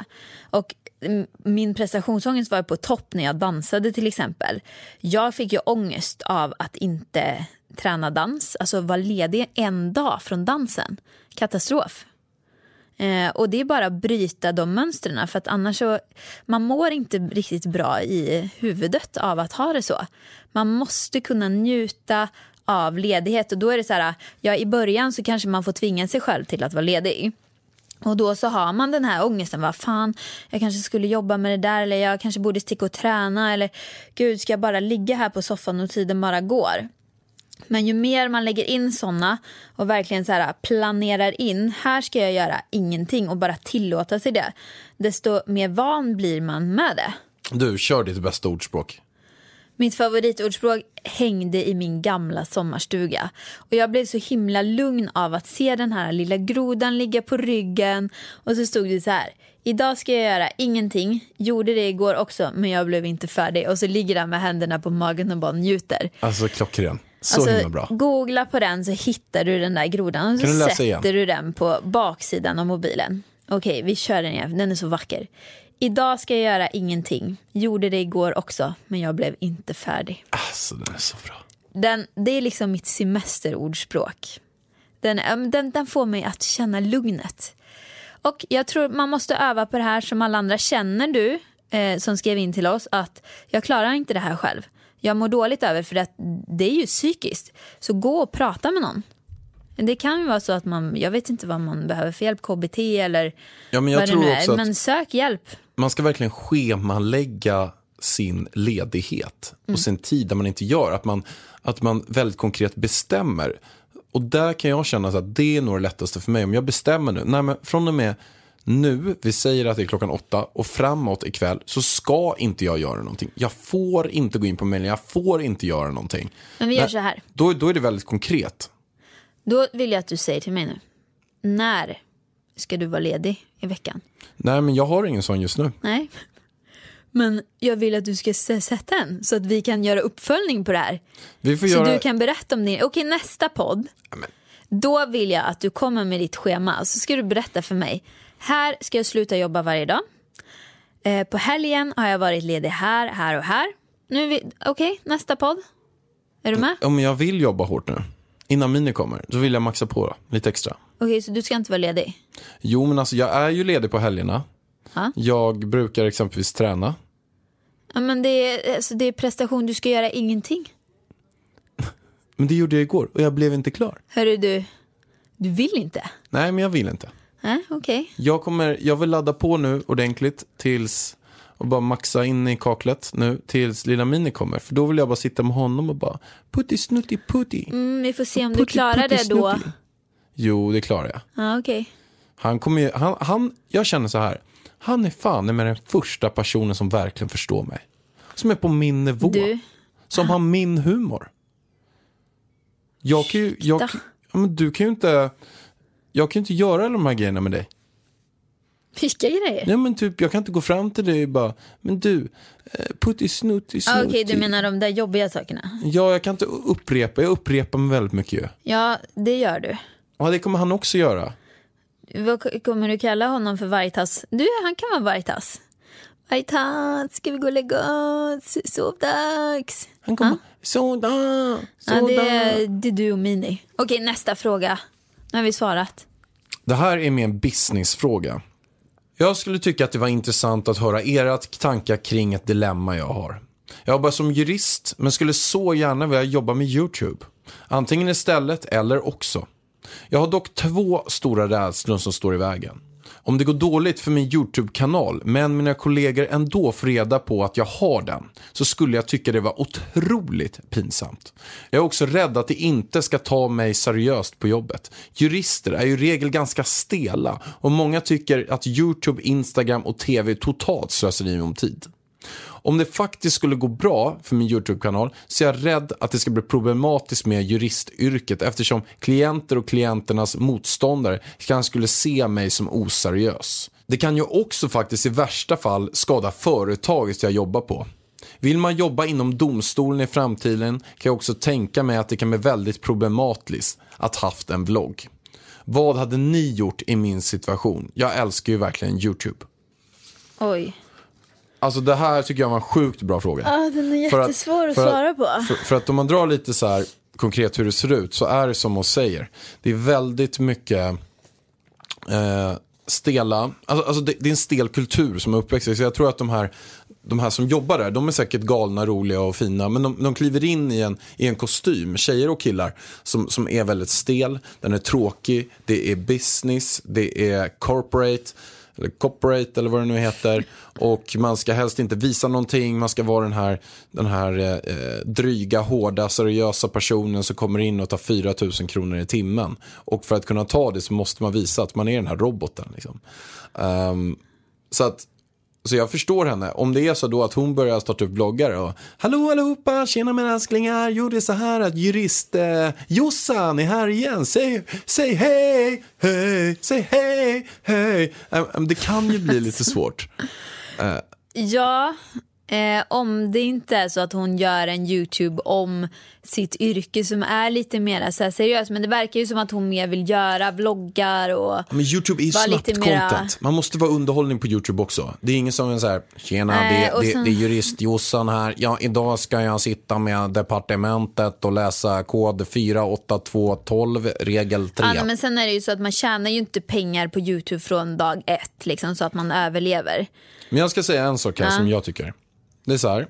Och mm, min prestationsångest var på topp när jag dansade till exempel. Jag fick ju ångest av att inte träna dans, alltså vara ledig en dag från dansen. Katastrof. Eh, och det är bara att bryta de mönstren för att annars så, man mår inte riktigt bra i huvudet av att ha det så. Man måste kunna njuta av ledighet och då är det så här, ja i början så kanske man får tvinga sig själv till att vara ledig. Och då så har man den här ångesten, vad fan, jag kanske skulle jobba med det där eller jag kanske borde sticka och träna eller gud ska jag bara ligga här på soffan och tiden bara går. Men ju mer man lägger in såna och verkligen så här planerar in, här ska jag göra ingenting och bara tillåta sig det, desto mer van blir man med det. du, kör ditt bästa ordspråk. Mitt favoritordspråk hängde i min gamla sommarstuga. Och jag blev så himla lugn av att se den här lilla grodan ligga på ryggen. Och så stod det så här. Idag ska jag göra ingenting. Gjorde det igår också, men jag blev inte färdig. Och så ligger han med händerna på magen och bara njuter. Alltså klockren. Så Alltså, himla bra. Googla på den så hittar du den där grodan och så sätter igen? du den på baksidan av mobilen. Okej, vi kör den igen. Den är så vacker. Idag ska jag göra ingenting. Gjorde det igår också, men jag blev inte färdig. Alltså den är så bra. Den, det är liksom mitt semesterordspråk. Den, den, den får mig att känna lugnet. Och jag tror man måste öva på det här som alla andra. Känner du, eh, som skrev in till oss, att jag klarar inte det här själv. Jag mår dåligt över för att det är ju psykiskt. Så gå och prata med någon. Det kan ju vara så att man, jag vet inte vad man behöver för hjälp, KBT eller Ja, men jag vad det tror nu är. att- Men sök hjälp. Man ska verkligen schemalägga sin ledighet Mm. och sin tid där man inte gör. Att man, att man väldigt konkret bestämmer. Och där kan jag känna att det är nog det lättaste för mig. Om jag bestämmer nu, nej men från och med nu, vi säger att det är klockan åtta och framåt ikväll så ska inte jag göra någonting. Jag får inte gå in på mejlen, jag får inte göra någonting. Men vi gör så här. Då, då är det väldigt konkret. Då vill jag att du säger till mig nu. När ska du vara ledig i veckan? Nej men jag har ingen sån just nu. Nej. Men jag vill att du ska sätta en så att vi kan göra uppföljning på det här. Vi får Så göra... du kan berätta om din... Okej, nästa podd. Då vill jag att du kommer med ditt schema. Så ska du berätta för mig. Här ska jag sluta jobba varje dag. Eh, på helgen har jag varit ledig här, här och här. Nu vi... Okej, nästa podd. Är du med? Om jag vill jobba hårt nu, innan Mini kommer, då vill jag maxa på lite extra. Okej, så du ska inte vara ledig? Jo, men alltså jag är ju ledig på helgerna. Ja. Jag brukar exempelvis träna. Ja, men det är, alltså, det är prestation. Du ska göra ingenting. Men det gjorde jag igår och jag blev inte klar. Hörru du, du vill inte? Nej, men jag vill inte. Nej, okej. Jag, kommer, jag vill ladda på nu ordentligt tills och bara maxa in i kaklet nu tills lilla Mini kommer. För då vill jag bara sitta med honom och bara putti snutti putti. Mm, vi får se om du Putti, klarar putti, det då. snutti. Jo, det klarar jag. Ja, okej. Han kommer ju, han, han, jag känner så här. Han är fan med den första personen som verkligen förstår mig. Som är på min nivå. Du, Som har min humor. Jag kan ju, jag, ja, men du kan ju inte, jag kan ju inte göra alla de här grejerna med dig. vilka grejer? Nej men typ, jag kan inte gå fram till dig och bara, men du, eh, putti snutti Ah, snutti. Okej, du menar de där jobbiga sakerna? Ja, jag kan inte upprepa, jag upprepar mig väldigt mycket ju. Ja, det gör du. Ja, det kommer han också göra. Vad kommer du kalla honom för vargtass? Du, han kan vara vargtass. Vargtass, ska vi gå och lägga oss? Sovdags. Han kommer, Ja, sådär. det, är, det är du och Mini. Okej, nästa fråga. Nu har vi svarat. Det här är mer en businessfråga. Jag skulle tycka att det var intressant att höra era tankar kring ett dilemma jag har. Jag jobbar som jurist, men skulle så gärna vilja jobba med YouTube. Antingen istället eller också. Jag har dock två stora rädslor som står i vägen. Om det går dåligt för min YouTube-kanal, men mina kollegor ändå får reda på att jag har den, så skulle jag tycka det var otroligt pinsamt. Jag är också rädd att det inte ska ta mig seriöst på jobbet. Jurister är ju i regel ganska stela och många tycker att YouTube, Instagram och TV är totalt slöseri om tid. Om det faktiskt skulle gå bra för min YouTube-kanal så är jag rädd att det ska bli problematiskt med juristyrket eftersom klienter och klienternas motståndare kanske skulle se mig som oseriös. Det kan ju också faktiskt i värsta fall skada företaget jag jobbar på. Vill man jobba inom domstolen i framtiden kan jag också tänka mig att det kan bli väldigt problematiskt att haft en vlogg. Vad hade ni gjort i min situation? Jag älskar ju verkligen YouTube. Oj. Alltså det här tycker jag var en sjukt bra fråga. Ah, den är jättesvår att, att- svara på. För, för att om man drar lite så här konkret hur det ser ut så är det som hon säger. Det är väldigt mycket eh, stela, alltså, alltså det, det är en stel kultur som är uppväxt. Så jag tror att de här, de här som jobbar där, de är säkert galna, roliga och fina. Men de, de kliver in i en, i en kostym, tjejer och killar, som, som är väldigt stel. Den är tråkig, det är business, det är corporate eller corporate eller vad det nu heter. Och man ska helst inte visa någonting, man ska vara den här, den här eh, eh dryga, hårda, seriösa personen som kommer in och tar 4 000 kronor i timmen. Och för att kunna ta det så måste man visa att man är den här roboten. Liksom. Um, så att så jag förstår henne. Om det är så då att hon börjar starta upp bloggar och Hallå allihopa, tjena mina älsklingar. Jo det är så här att jurist eh, Jossan är här igen. Säg, säg hej, hej, säg hej, hej. Eh, Det kan ju bli lite svårt. Ja, eh, om det inte är så att hon gör en YouTube om sitt yrke som är lite mer så seriöst. Men det verkar ju som att hon mer vill göra vloggar och... Men YouTube är ju snabbt lite mera- content. Man måste vara underhållning på YouTube också. Det är ingen som är så här, tjena Nej, det, det, sen- det är jurist Jossan här. Ja, idag ska jag sitta med departementet och läsa kod 48212, regel 3. Ja, men sen är det ju så att man tjänar ju inte pengar på YouTube från dag ett liksom, så att man överlever. Men jag ska säga en sak här som jag tycker. Det är så här.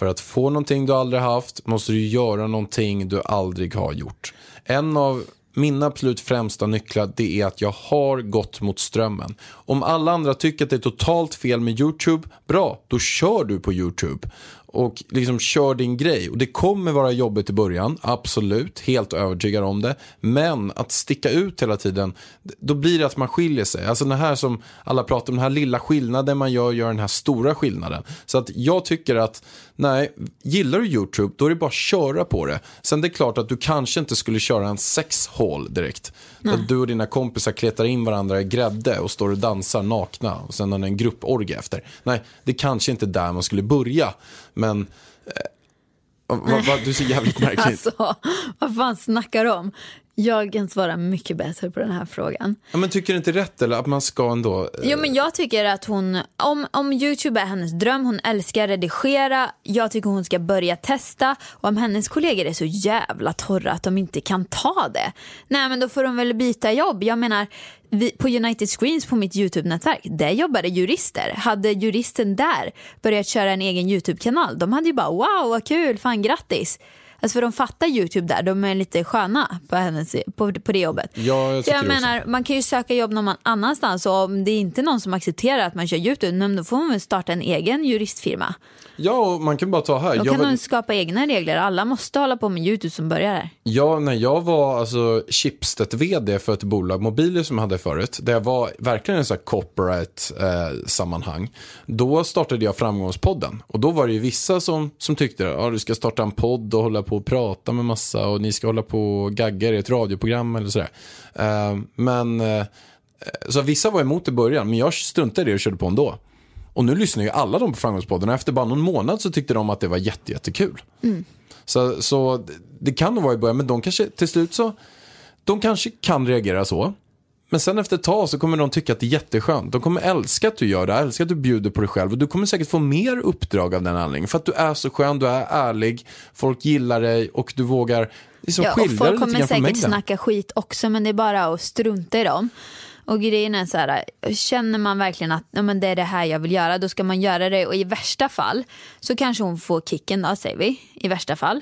För att få någonting du aldrig haft måste du göra någonting du aldrig har gjort. En av mina absolut främsta nycklar det är att jag har gått mot strömmen. Om alla andra tycker att det är totalt fel med YouTube, bra, då kör du på YouTube. Och liksom kör din grej. Och det kommer vara jobbigt i början, absolut, helt övertygad om det. Men att sticka ut hela tiden, då blir det att man skiljer sig. Alltså den här som alla pratar om, den här lilla skillnaden man gör, gör den här stora skillnaden. Så att jag tycker att, nej, gillar du YouTube, då är det bara att köra på det. Sen det är klart att du kanske inte skulle köra en sexhall direkt. Där du och dina kompisar kletar in varandra i grädde och står och dansar nakna och sen har ni en grupporgie efter. Nej, det kanske inte är där man skulle börja. Men, eh, vad, vad, du ser jävligt märklig ut. Alltså, vad fan snackar du om? Jag kan svara mycket bättre på den här frågan. Ja, men tycker du inte rätt eller att man ska ändå... eh, Jo men jag tycker att hon, om, om Youtube är hennes dröm, hon älskar redigera, jag tycker hon ska börja testa och om hennes kollegor är så jävla torra att de inte kan ta det, nej men då får de väl byta jobb. Jag menar, vi, på United Screens på mitt Youtube-nätverk, där jobbade jurister. Hade juristen där börjat köra en egen Youtube-kanal, de hade ju bara wow vad kul, fan grattis. Alltså för de fattar Youtube där, de är lite sköna på, hennes, på, på det jobbet. Ja, jag jag menar, man kan ju söka jobb någon annanstans och om det är inte någon som accepterar att man kör Youtube, då får man väl starta en egen juristfirma. Ja, och man kan bara ta här. Då kan var, skapa egna regler. Alla måste hålla på med Youtube som börjar här. ja, när jag var alltså, Schibsted-vd för ett bolag, Mobiler som jag hade förut, där jag var verkligen i så här corporate-sammanhang, då startade jag Framgångspodden. Och då var det ju vissa som, som tyckte att ja, du ska starta en podd och hålla på och prata med massa och ni ska hålla på och gagga er i ett radioprogram eller sådär. Eh, men, eh, så vissa var emot i början, men jag struntade i det och körde på ändå. Och nu lyssnar ju alla de på Framgångspodden och efter bara någon månad så tyckte de att det var jätte, jättekul. Så, så det kan nog vara i början, men de kanske till slut så, de kanske kan reagera så. Men sen efter ett tag så kommer de tycka att det är jätteskönt. De kommer älska att du gör det, älska att du bjuder på dig själv. Och du kommer säkert få mer uppdrag av den anledningen. För att du är så skön, du är ärlig, folk gillar dig och du vågar liksom Ja, och folk kommer säkert snacka skit också, men det är bara att strunta i dem. Och grejen är så här, känner man verkligen att ja, men det är det här jag vill göra, då ska man göra det. Och i värsta fall så kanske hon får kicken då, säger vi. I värsta fall.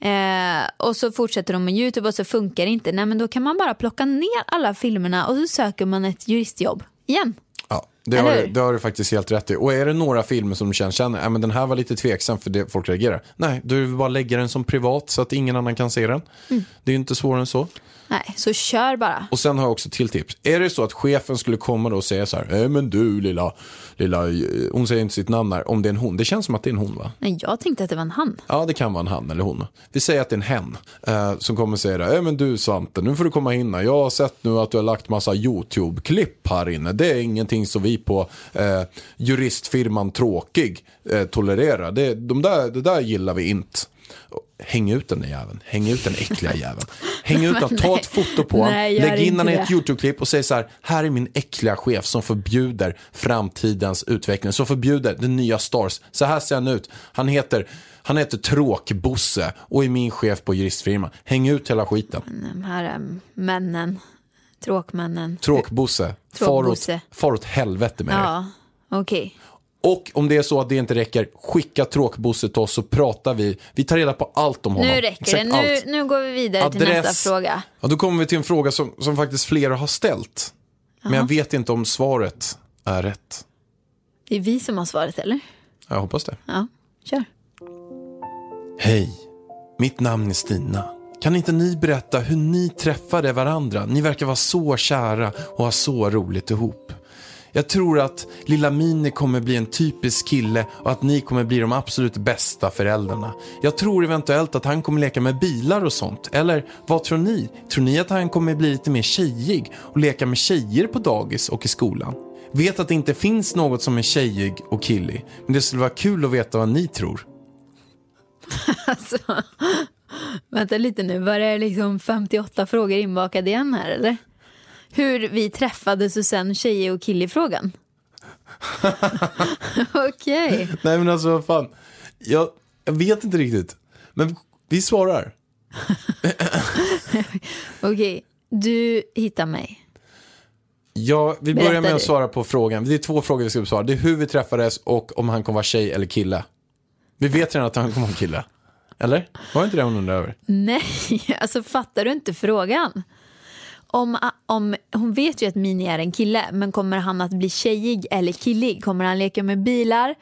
Eh, och så fortsätter de med YouTube och så funkar det inte. Nej men då kan man bara plocka ner alla filmerna och så söker man ett juristjobb igen. Ja, det har, hur? det har du faktiskt helt rätt i. Och är det några filmer som du känner, känner äh, men den här var lite tveksam för det folk reagerar. Nej, du bara lägga den som privat så att ingen annan kan se den. Mm. Det är ju inte svårare än så. Nej, så kör bara. Och sen har jag också till tips. Är det så att chefen skulle komma då och säga så här, äh, men du lilla, lilla, eh, hon säger inte sitt namn här, om det är en hon. Det känns som att det är en hon va? Nej, jag tänkte att det var en han. Ja, det kan vara en han eller hon. Vi säger att det är en hen eh, som kommer säga det. Äh, men du Svante, nu får du komma in här. Jag har sett nu att du har lagt massa YouTube-klipp här inne. Det är ingenting som vi på eh, juristfirman Tråkig eh, tolererar. Det, de där, det där gillar vi inte. Häng ut den där jäveln. Häng ut den äckliga jäveln. Häng ut den. Ta ett foto på honom. Lägg in honom i ett YouTube-klipp och säg så här. Här är min äckliga chef som förbjuder framtidens utveckling. Som förbjuder den nya stars. Så här ser han ut. Han heter, han heter Tråkbosse och är min chef på juristfirman. Häng ut hela skiten. De här äm, männen, tråkmännen. Tråkbosse. Far åt, far åt helvete med. Ja, okej. Och om det är så att det inte räcker, skicka Tråkbosse till oss så pratar vi. Vi tar reda på allt om honom. Nu räcker det. Exakt Nu, allt. nu går vi vidare till Adress. nästa fråga. Ja, då kommer vi till en fråga som, som faktiskt flera har ställt. Men jag vet inte om svaret är rätt. Det är vi som har svaret, eller? Jag hoppas det. Ja, kör. Hej, mitt namn är Stina. Kan inte ni berätta hur ni träffade varandra? Ni verkar vara så kära och ha så roligt ihop. Jag tror att lilla Mini kommer bli en typisk kille och att ni kommer bli de absolut bästa föräldrarna. Jag tror eventuellt att han kommer leka med bilar och sånt. Eller vad tror ni? Tror ni att han kommer bli lite mer tjejig och leka med tjejer på dagis och i skolan? Vet att det inte finns något som är tjejig och killig, men det skulle vara kul att veta vad ni tror. Alltså, vänta lite nu, var det liksom 58 frågor inbakade igen här eller? Hur vi träffades och sen tjej och kille-frågan? Okej. Nej men alltså vad fan, jag, jag vet inte riktigt. Men vi svarar. Okej, du hittar mig. Ja, vi börjar Berätta med att du. svara på frågan. Det är två frågor vi ska besvara. Det är hur vi träffades och om han kommer vara tjej eller kille. Vi vet redan att han kommer vara kille. Eller? Var det inte det hon undrade över? Nej, alltså fattar du inte frågan? Om, om, hon vet ju att Mini är en kille, men kommer han att bli tjejig eller killig? Kommer han leka med bilar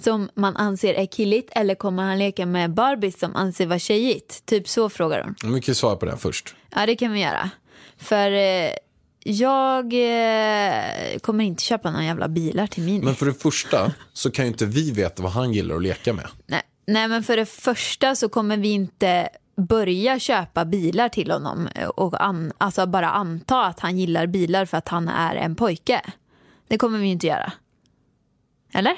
som man anser är killigt eller kommer han leka med Barbies som anser vara tjejigt? Typ så frågar hon. Vi kan svara på den först. Ja, det kan vi göra. För eh, jag eh, kommer inte köpa några jävla bilar till Mini. Men för det första så kan ju inte vi veta vad han gillar att leka med. Nej, nej, men för det första så kommer vi inte börja köpa bilar till honom och an, alltså bara anta att han gillar bilar för att han är en pojke. Det kommer vi inte göra. Eller?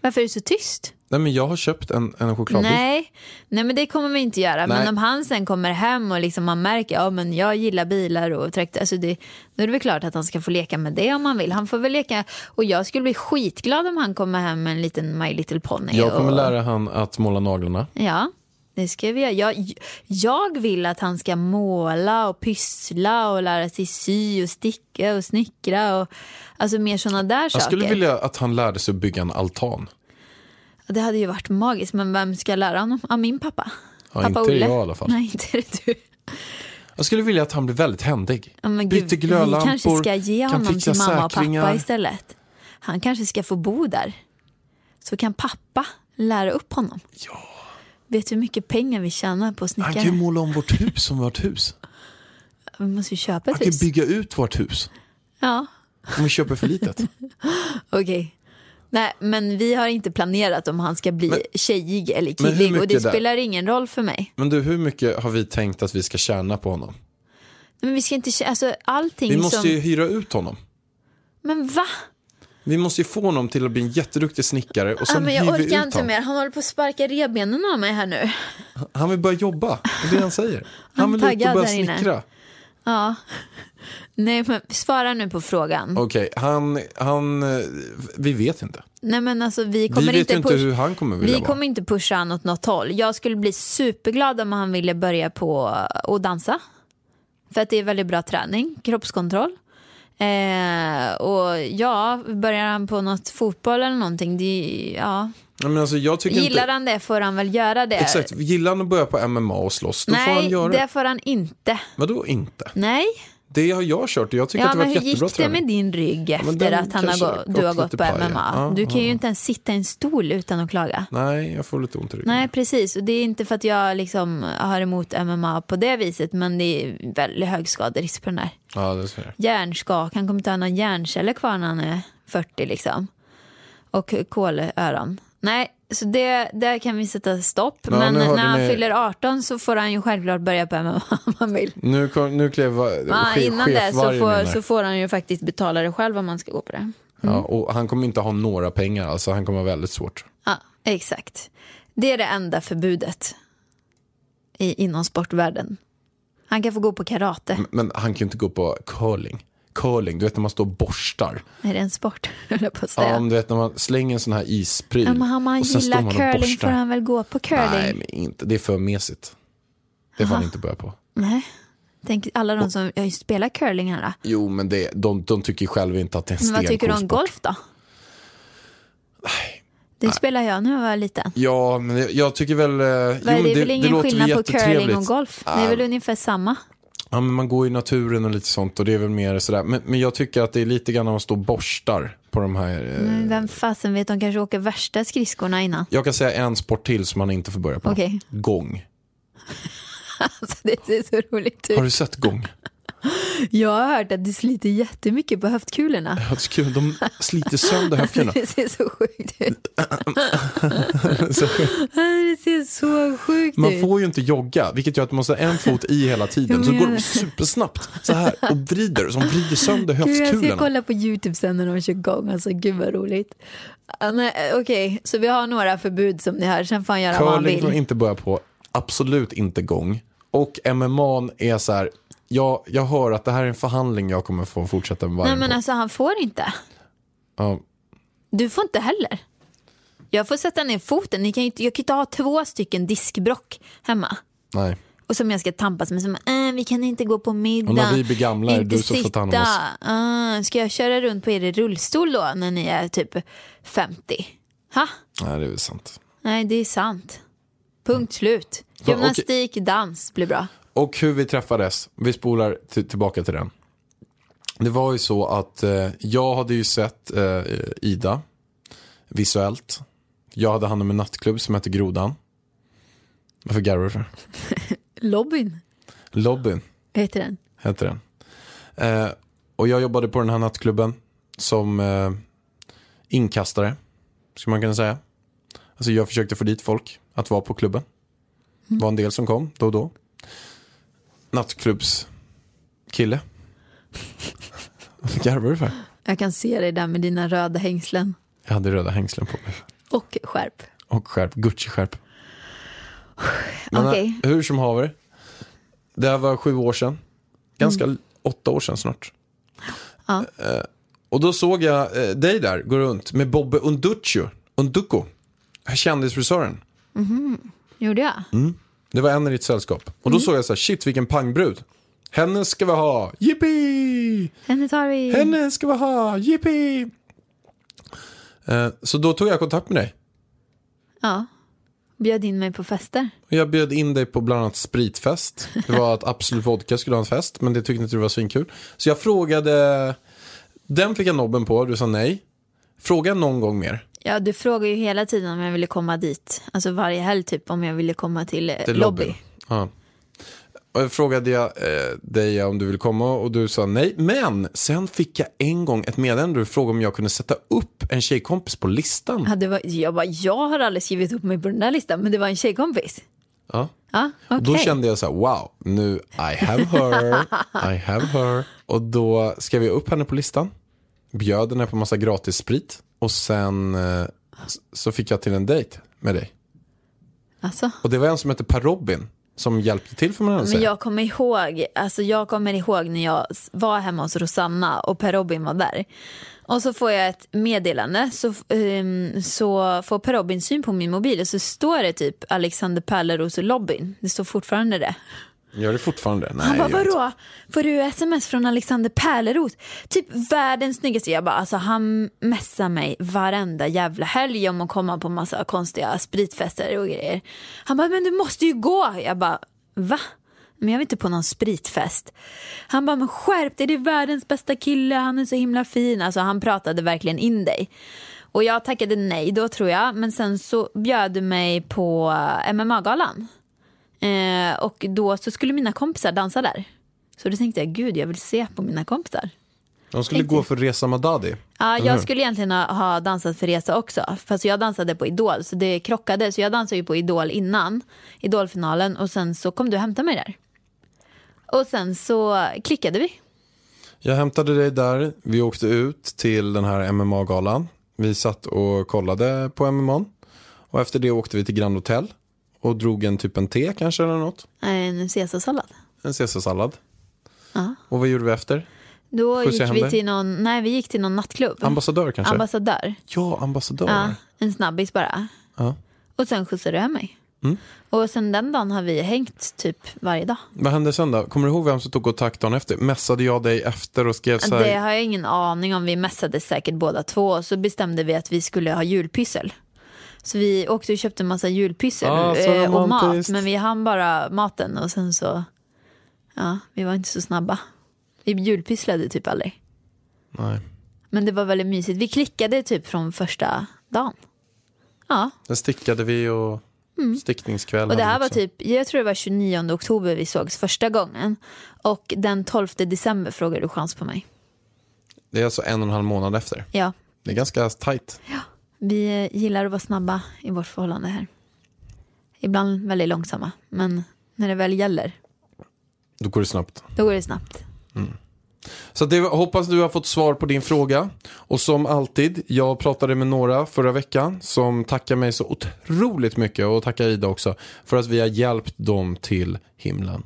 Varför är du så tyst? Nej men jag har köpt en, en chokladbit. Nej, nej, men det kommer vi inte göra. Nej. Men om han sen kommer hem och liksom man märker ja men jag gillar bilar och traktor, alltså det, då är det väl klart att han ska få leka med det om han vill. Han får väl leka, och jag skulle bli skitglad om han kommer hem med en liten My Little Pony. Jag kommer och, lära han att måla naglarna. Ja, det ska vi göra. Jag, jag vill att han ska måla och pyssla och lära sig sy och sticka och snickra och alltså mer sådana där Jag saker. skulle vilja att han lärde sig bygga en altan. Det hade ju varit magiskt, men vem ska lära honom? Ja, min pappa. Ja, pappa inte Olle. jag i alla fall. Nej, inte det du. Jag skulle vilja att han blir väldigt händig. Ja, men Byter gud, vi glödlampor, kanske ska ge honom till mamma och pappa istället. Han kanske ska få bo där. Så kan pappa lära upp honom. Ja. Vet du hur mycket pengar vi tjänar på Han snickare? kan ju måla om vårt hus som vårt hus. Vi måste ju köpa Han ett kan hus. bygga ut vårt hus. Ja, Om vi köper för litet. okej. Nej, men vi har inte planerat om han ska bli Men- tjejig eller killig och det där? spelar ingen roll för mig. Men du, hur mycket har vi tänkt att vi ska tjäna på honom? Men vi ska inte, kä- alltså allting Vi måste som... ju hyra ut honom. Men va? Vi måste ju få honom till att bli en jätteduktig snickare och Ja, sen men jag hyr vi orkar ut inte honom. mer. Han håller på att sparka revbenen av mig här nu. Han vill börja jobba, det är det han säger. Han Han vill ut och börja snickra. Ja. Nej, men svara nu på frågan. Okej, han, han, eh, vi vet inte. Nej, men alltså vi Vi kommer vet inte inte hur han kommer vilja Vi vara. kommer inte pusha han åt något håll. Jag skulle bli superglad om han ville börja på att dansa. För att det är väldigt bra träning, kroppskontroll. Eh, och ja, börjar han på något fotboll eller någonting, det, ja. Men alltså, jag tycker Gillar inte... han det får han väl göra det. Exakt, gillar han att börja på MMA och slåss, då får han Nej, göra det det. får han inte. Vadå inte? Nej, Det har jag kört och jag tycker ja, att det var men ett hur jättebra gick det träning. med din rygg efter den att han har kanske gå, du har gått gått på paj, MMA? ja. du kan ju Ja. inte ens sitta i en stol utan att klaga. Nej, jag får lite ont i ryggen. Nej, precis. Och det är inte för att jag liksom har emot MMA på det viset, men det är väldigt hög skaderisk på den där. Ja, det ser jag. Hjärnskak, han kommer inte ha någon hjärnceller kvar när han är 40 liksom. Och kolöron. Nej, så det, där kan vi sätta stopp. Ja, men när han ni- fyller 18 så får han ju självklart börja på MMA om han vill. Nu, kom, nu klev va- Ja, chef, innan det så får, så får han ju faktiskt betala det själv om man ska gå på det. Ja, och han kommer inte ha några pengar, alltså han kommer ha väldigt svårt. Ja, exakt. Det är det enda förbudet i, inom sportvärlden. Han kan få gå på karate. Men, men han kan ju inte gå på curling. Curling, du vet när man står och borstar. Är det en sport? på Ja, men du vet när man slänger en sån här ispryl. Ja, men om och står gillar man och curling får han väl gå på curling? Nej, men inte. Det är för mesigt. Det får han inte börja på. Nej. Tänk alla de som jag spelar curling här. då. Jo, men det, de, de tycker själva inte att det är en Men vad tycker du om golf då? Det spelar jag när jag var liten. Ja, men jag, jag tycker väl... eh, jo, det, är väl ingen skillnad på curling och golf? Det är väl ungefär samma? Ja, men man går i naturen och lite sånt och det är väl mer sådär. Men, men jag tycker att det är lite grann när man står och borstar på de här. eh, Men vem fasen vet, de kanske åker värsta skridskorna innan. Jag kan säga en sport till som man inte får börja på. Okej. Gång. Alltså, det ser så roligt ut. Har du sett gång? Jag har hört att du sliter jättemycket på höftkulorna. De sliter sönder höftkulorna. Det ser så sjukt ut. Så- Det ser så sjukt Man ut. får ju inte jogga, vilket gör att man måste ha en fot i hela tiden. Så går de supersnabbt så här och vrider, som vrider sönder Gud, jag ska höftkulorna. kolla på YouTube sen när de kör igång. Alltså, gud vad roligt. Okej, så vi har några förbud som ni hör. Sen får han göra vad han Curling får vill. inte börja på, absolut inte gång. Och MMA är så här, jag, jag hör att det här är en förhandling jag kommer få fortsätta med Nej men på. alltså han får inte. Ja, Du får inte heller. Jag får sätta ner foten. Ni kan ju inte, jag kan inte ha två stycken diskbrock hemma. nej. Och som jag ska tampas med. Som, äh, vi kan inte gå på middag. Och när vi blir gamla är du som får ta hand om oss. Ah, ska jag köra runt på er i rullstol då när ni är typ 50? Ha? Nej, det är väl sant. Nej, det är sant. Punkt slut. Gymnastik, dans blir bra. Och hur vi träffades, vi spolar till, tillbaka till den. Det var ju så att eh, jag hade ju sett eh, Ida visuellt. Jag hade hand om en nattklubb som hette Grodan. Varför garvar du för? Lobbyn Lobbyn heter den. heter den. Eh, och jag jobbade på den här nattklubben som eh, inkastare, skulle man kunna säga. Alltså jag försökte få dit folk att vara på klubben. Det var en del som kom då och då. Nattklubbskille. Vad garvar du för? Jag kan se dig där med dina röda hängslen. Jag hade röda hängslen på mig. Och skärp. Och skärp, Gucci-skärp. Men Okej. eh, hur som haver. Det här var sju år sedan. Ganska åtta år sedan snart. Ja. Eh, och då såg jag eh, dig där gå runt med Bobbe Unduccio. Unduco. Kändisfrisören. Gjorde jag? Mm. Det var en i ditt sällskap. Och Mm. då såg jag så här, shit vilken pangbrud. Henne ska vi ha, yippee! Henne tar vi. Henne ska vi ha, yippee! Eh, så då tog jag kontakt med dig. Ja. Bjöd in mig på fester. Och Jag bjöd in dig på bland annat spritfest. Det var att Absolut Vodka skulle ha en fest, men det tyckte inte du var svinkul. Så jag frågade, den fick jag nobben på, du sa nej. Fråga någon gång mer. Ja, du frågar ju hela tiden om jag ville komma dit. Alltså varje helg typ om jag ville komma till, eh, Till lobby. lobbyn. Ja. Och jag frågade jag eh, dig om du vill komma och du sa nej. Men sen fick jag en gång ett meddelande du frågade om jag kunde sätta upp en tjejkompis på listan. Ja, det var, jag bara, jag har aldrig skrivit upp mig på den där listan, men det var en tjejkompis. Ja. Ja, okej. Och då kände jag så här, wow, nu I have her, I have her. Och då skrev jag upp henne på listan, bjöd henne på massa gratis sprit och sen eh, så fick jag till en dejt med dig. Alltså. Och det var en som hette Per Robin som hjälpte till för man Men säga. jag kommer ihåg, alltså jag kommer ihåg när jag var hemma hos Rosanna och Per Robin var där. Och så får jag ett meddelande, så, ehm, så får Per Robin syn på min mobil och så står det typ Alexander Pärleros och lobbyn. Det står fortfarande det. Gör det fortfarande? Nej, Han bara, vadå? Får du sms från Alexander Pärleros? Typ världens snyggaste. Jag bara, alltså han messar mig varenda jävla helg om att komma på massa konstiga spritfester och grejer. Han bara, men du måste ju gå. Jag bara, va? Men jag vill inte på någon spritfest. Han bara, men skärp dig, det är världens bästa kille, han är så himla fin. Alltså han pratade verkligen in dig. Och jag tackade nej då tror jag, men sen så bjöd du mig på eh, MMA-galan. Eh, och då så skulle mina kompisar dansa där. Så då tänkte jag, gud jag vill se på mina kompisar. De skulle gå för Resa Madadi. Ja, jag skulle egentligen ha, ha dansat för Resa också. Fast jag dansade på Idol, så det krockade. Så jag dansade ju på Idol innan, Idolfinalen. Och sen så kom du och hämtade mig där. Och sen så klickade vi. Jag hämtade dig där, vi åkte ut till den här MMA-galan. Vi satt och kollade på MMA. Och efter det åkte vi till Grand Hotel. Och drog en typ en te kanske eller något. En caesarsallad. En caesarsallad. Ja. Och vad gjorde vi efter? Då gick vi till någon, nej vi gick till någon nattklubb. Ambassadör kanske? Ambassadör. ja, ambassadör. Ja, en snabbis bara. Ja. Och sen skjutsade du hem mig. Mm. Och sen den dagen har vi hängt typ varje dag. Vad hände sen då? Kommer du ihåg vem som tog kontakt dagen efter? Mässade jag dig efter och skrev så här? Det har jag ingen aning om. Vi mässade säkert båda två. Och så bestämde vi att vi skulle ha julpyssel. Så vi åkte och köpte en massa julpyssel Ah, eh, och mat. Men vi hann bara maten och sen så... Ja, vi var inte så snabba. Vi julpysslade typ aldrig. Nej. Men det var väldigt mysigt. Vi klickade typ från första dagen. Ja, Sen stickade vi och Stickningskväll. Och det här var typ, jag tror det var 29 oktober vi sågs första gången. Och den 12 december frågade du chans på mig. Det är alltså en och en halv månad efter. Ja, Det är ganska tajt. Vi gillar att vara snabba i vårt förhållande här. Ibland väldigt långsamma, men när det väl gäller, Då går det snabbt. då går det snabbt. Så det, hoppas du har fått svar på din fråga. Och som alltid, jag pratade med några förra veckan som tackar mig så otroligt mycket och tackar Ida också för att vi har hjälpt dem till himlen.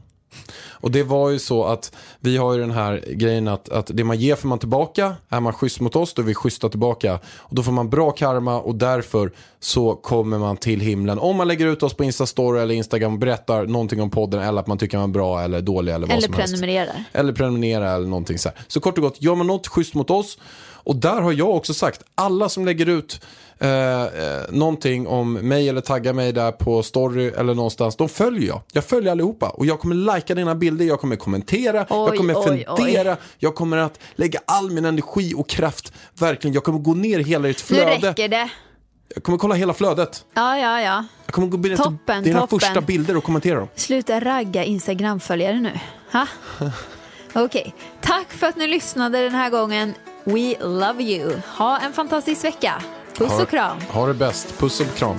Och det var ju så att vi har ju den här grejen att, att det man ger får man tillbaka. Är man schysst mot oss då är vi schyssta tillbaka. Och då får man bra karma och därför så kommer man till himlen. Om man lägger ut oss på Instastory eller Instagram och berättar någonting om podden eller att man tycker man är bra eller dålig eller vad Eller som helst. prenumererar. Eller prenumerera eller någonting så här. Så kort och gott, gör man något schysst mot oss. Och där har jag också sagt, alla som lägger ut eh, eh, någonting om mig eller taggar mig där på story eller någonstans, de följer jag. Jag följer allihopa och jag kommer lajka dina bilder, jag kommer kommentera, jag Oj, kommer oj, oj. fundera, jag kommer att lägga all min energi och kraft, verkligen, jag kommer gå ner hela Nu flöde. räcker det. Jag kommer kolla hela flödet. Ja, ja, ja. Jag kommer gå ner Toppen, dina toppen. första bilder och kommentera dem. Sluta ragga Instagram-följare nu. Ha? Okej, tack för att ni lyssnade den här gången. We love you. Ha en fantastisk vecka. Puss Ha- och kram. Ha det bäst, puss och kram.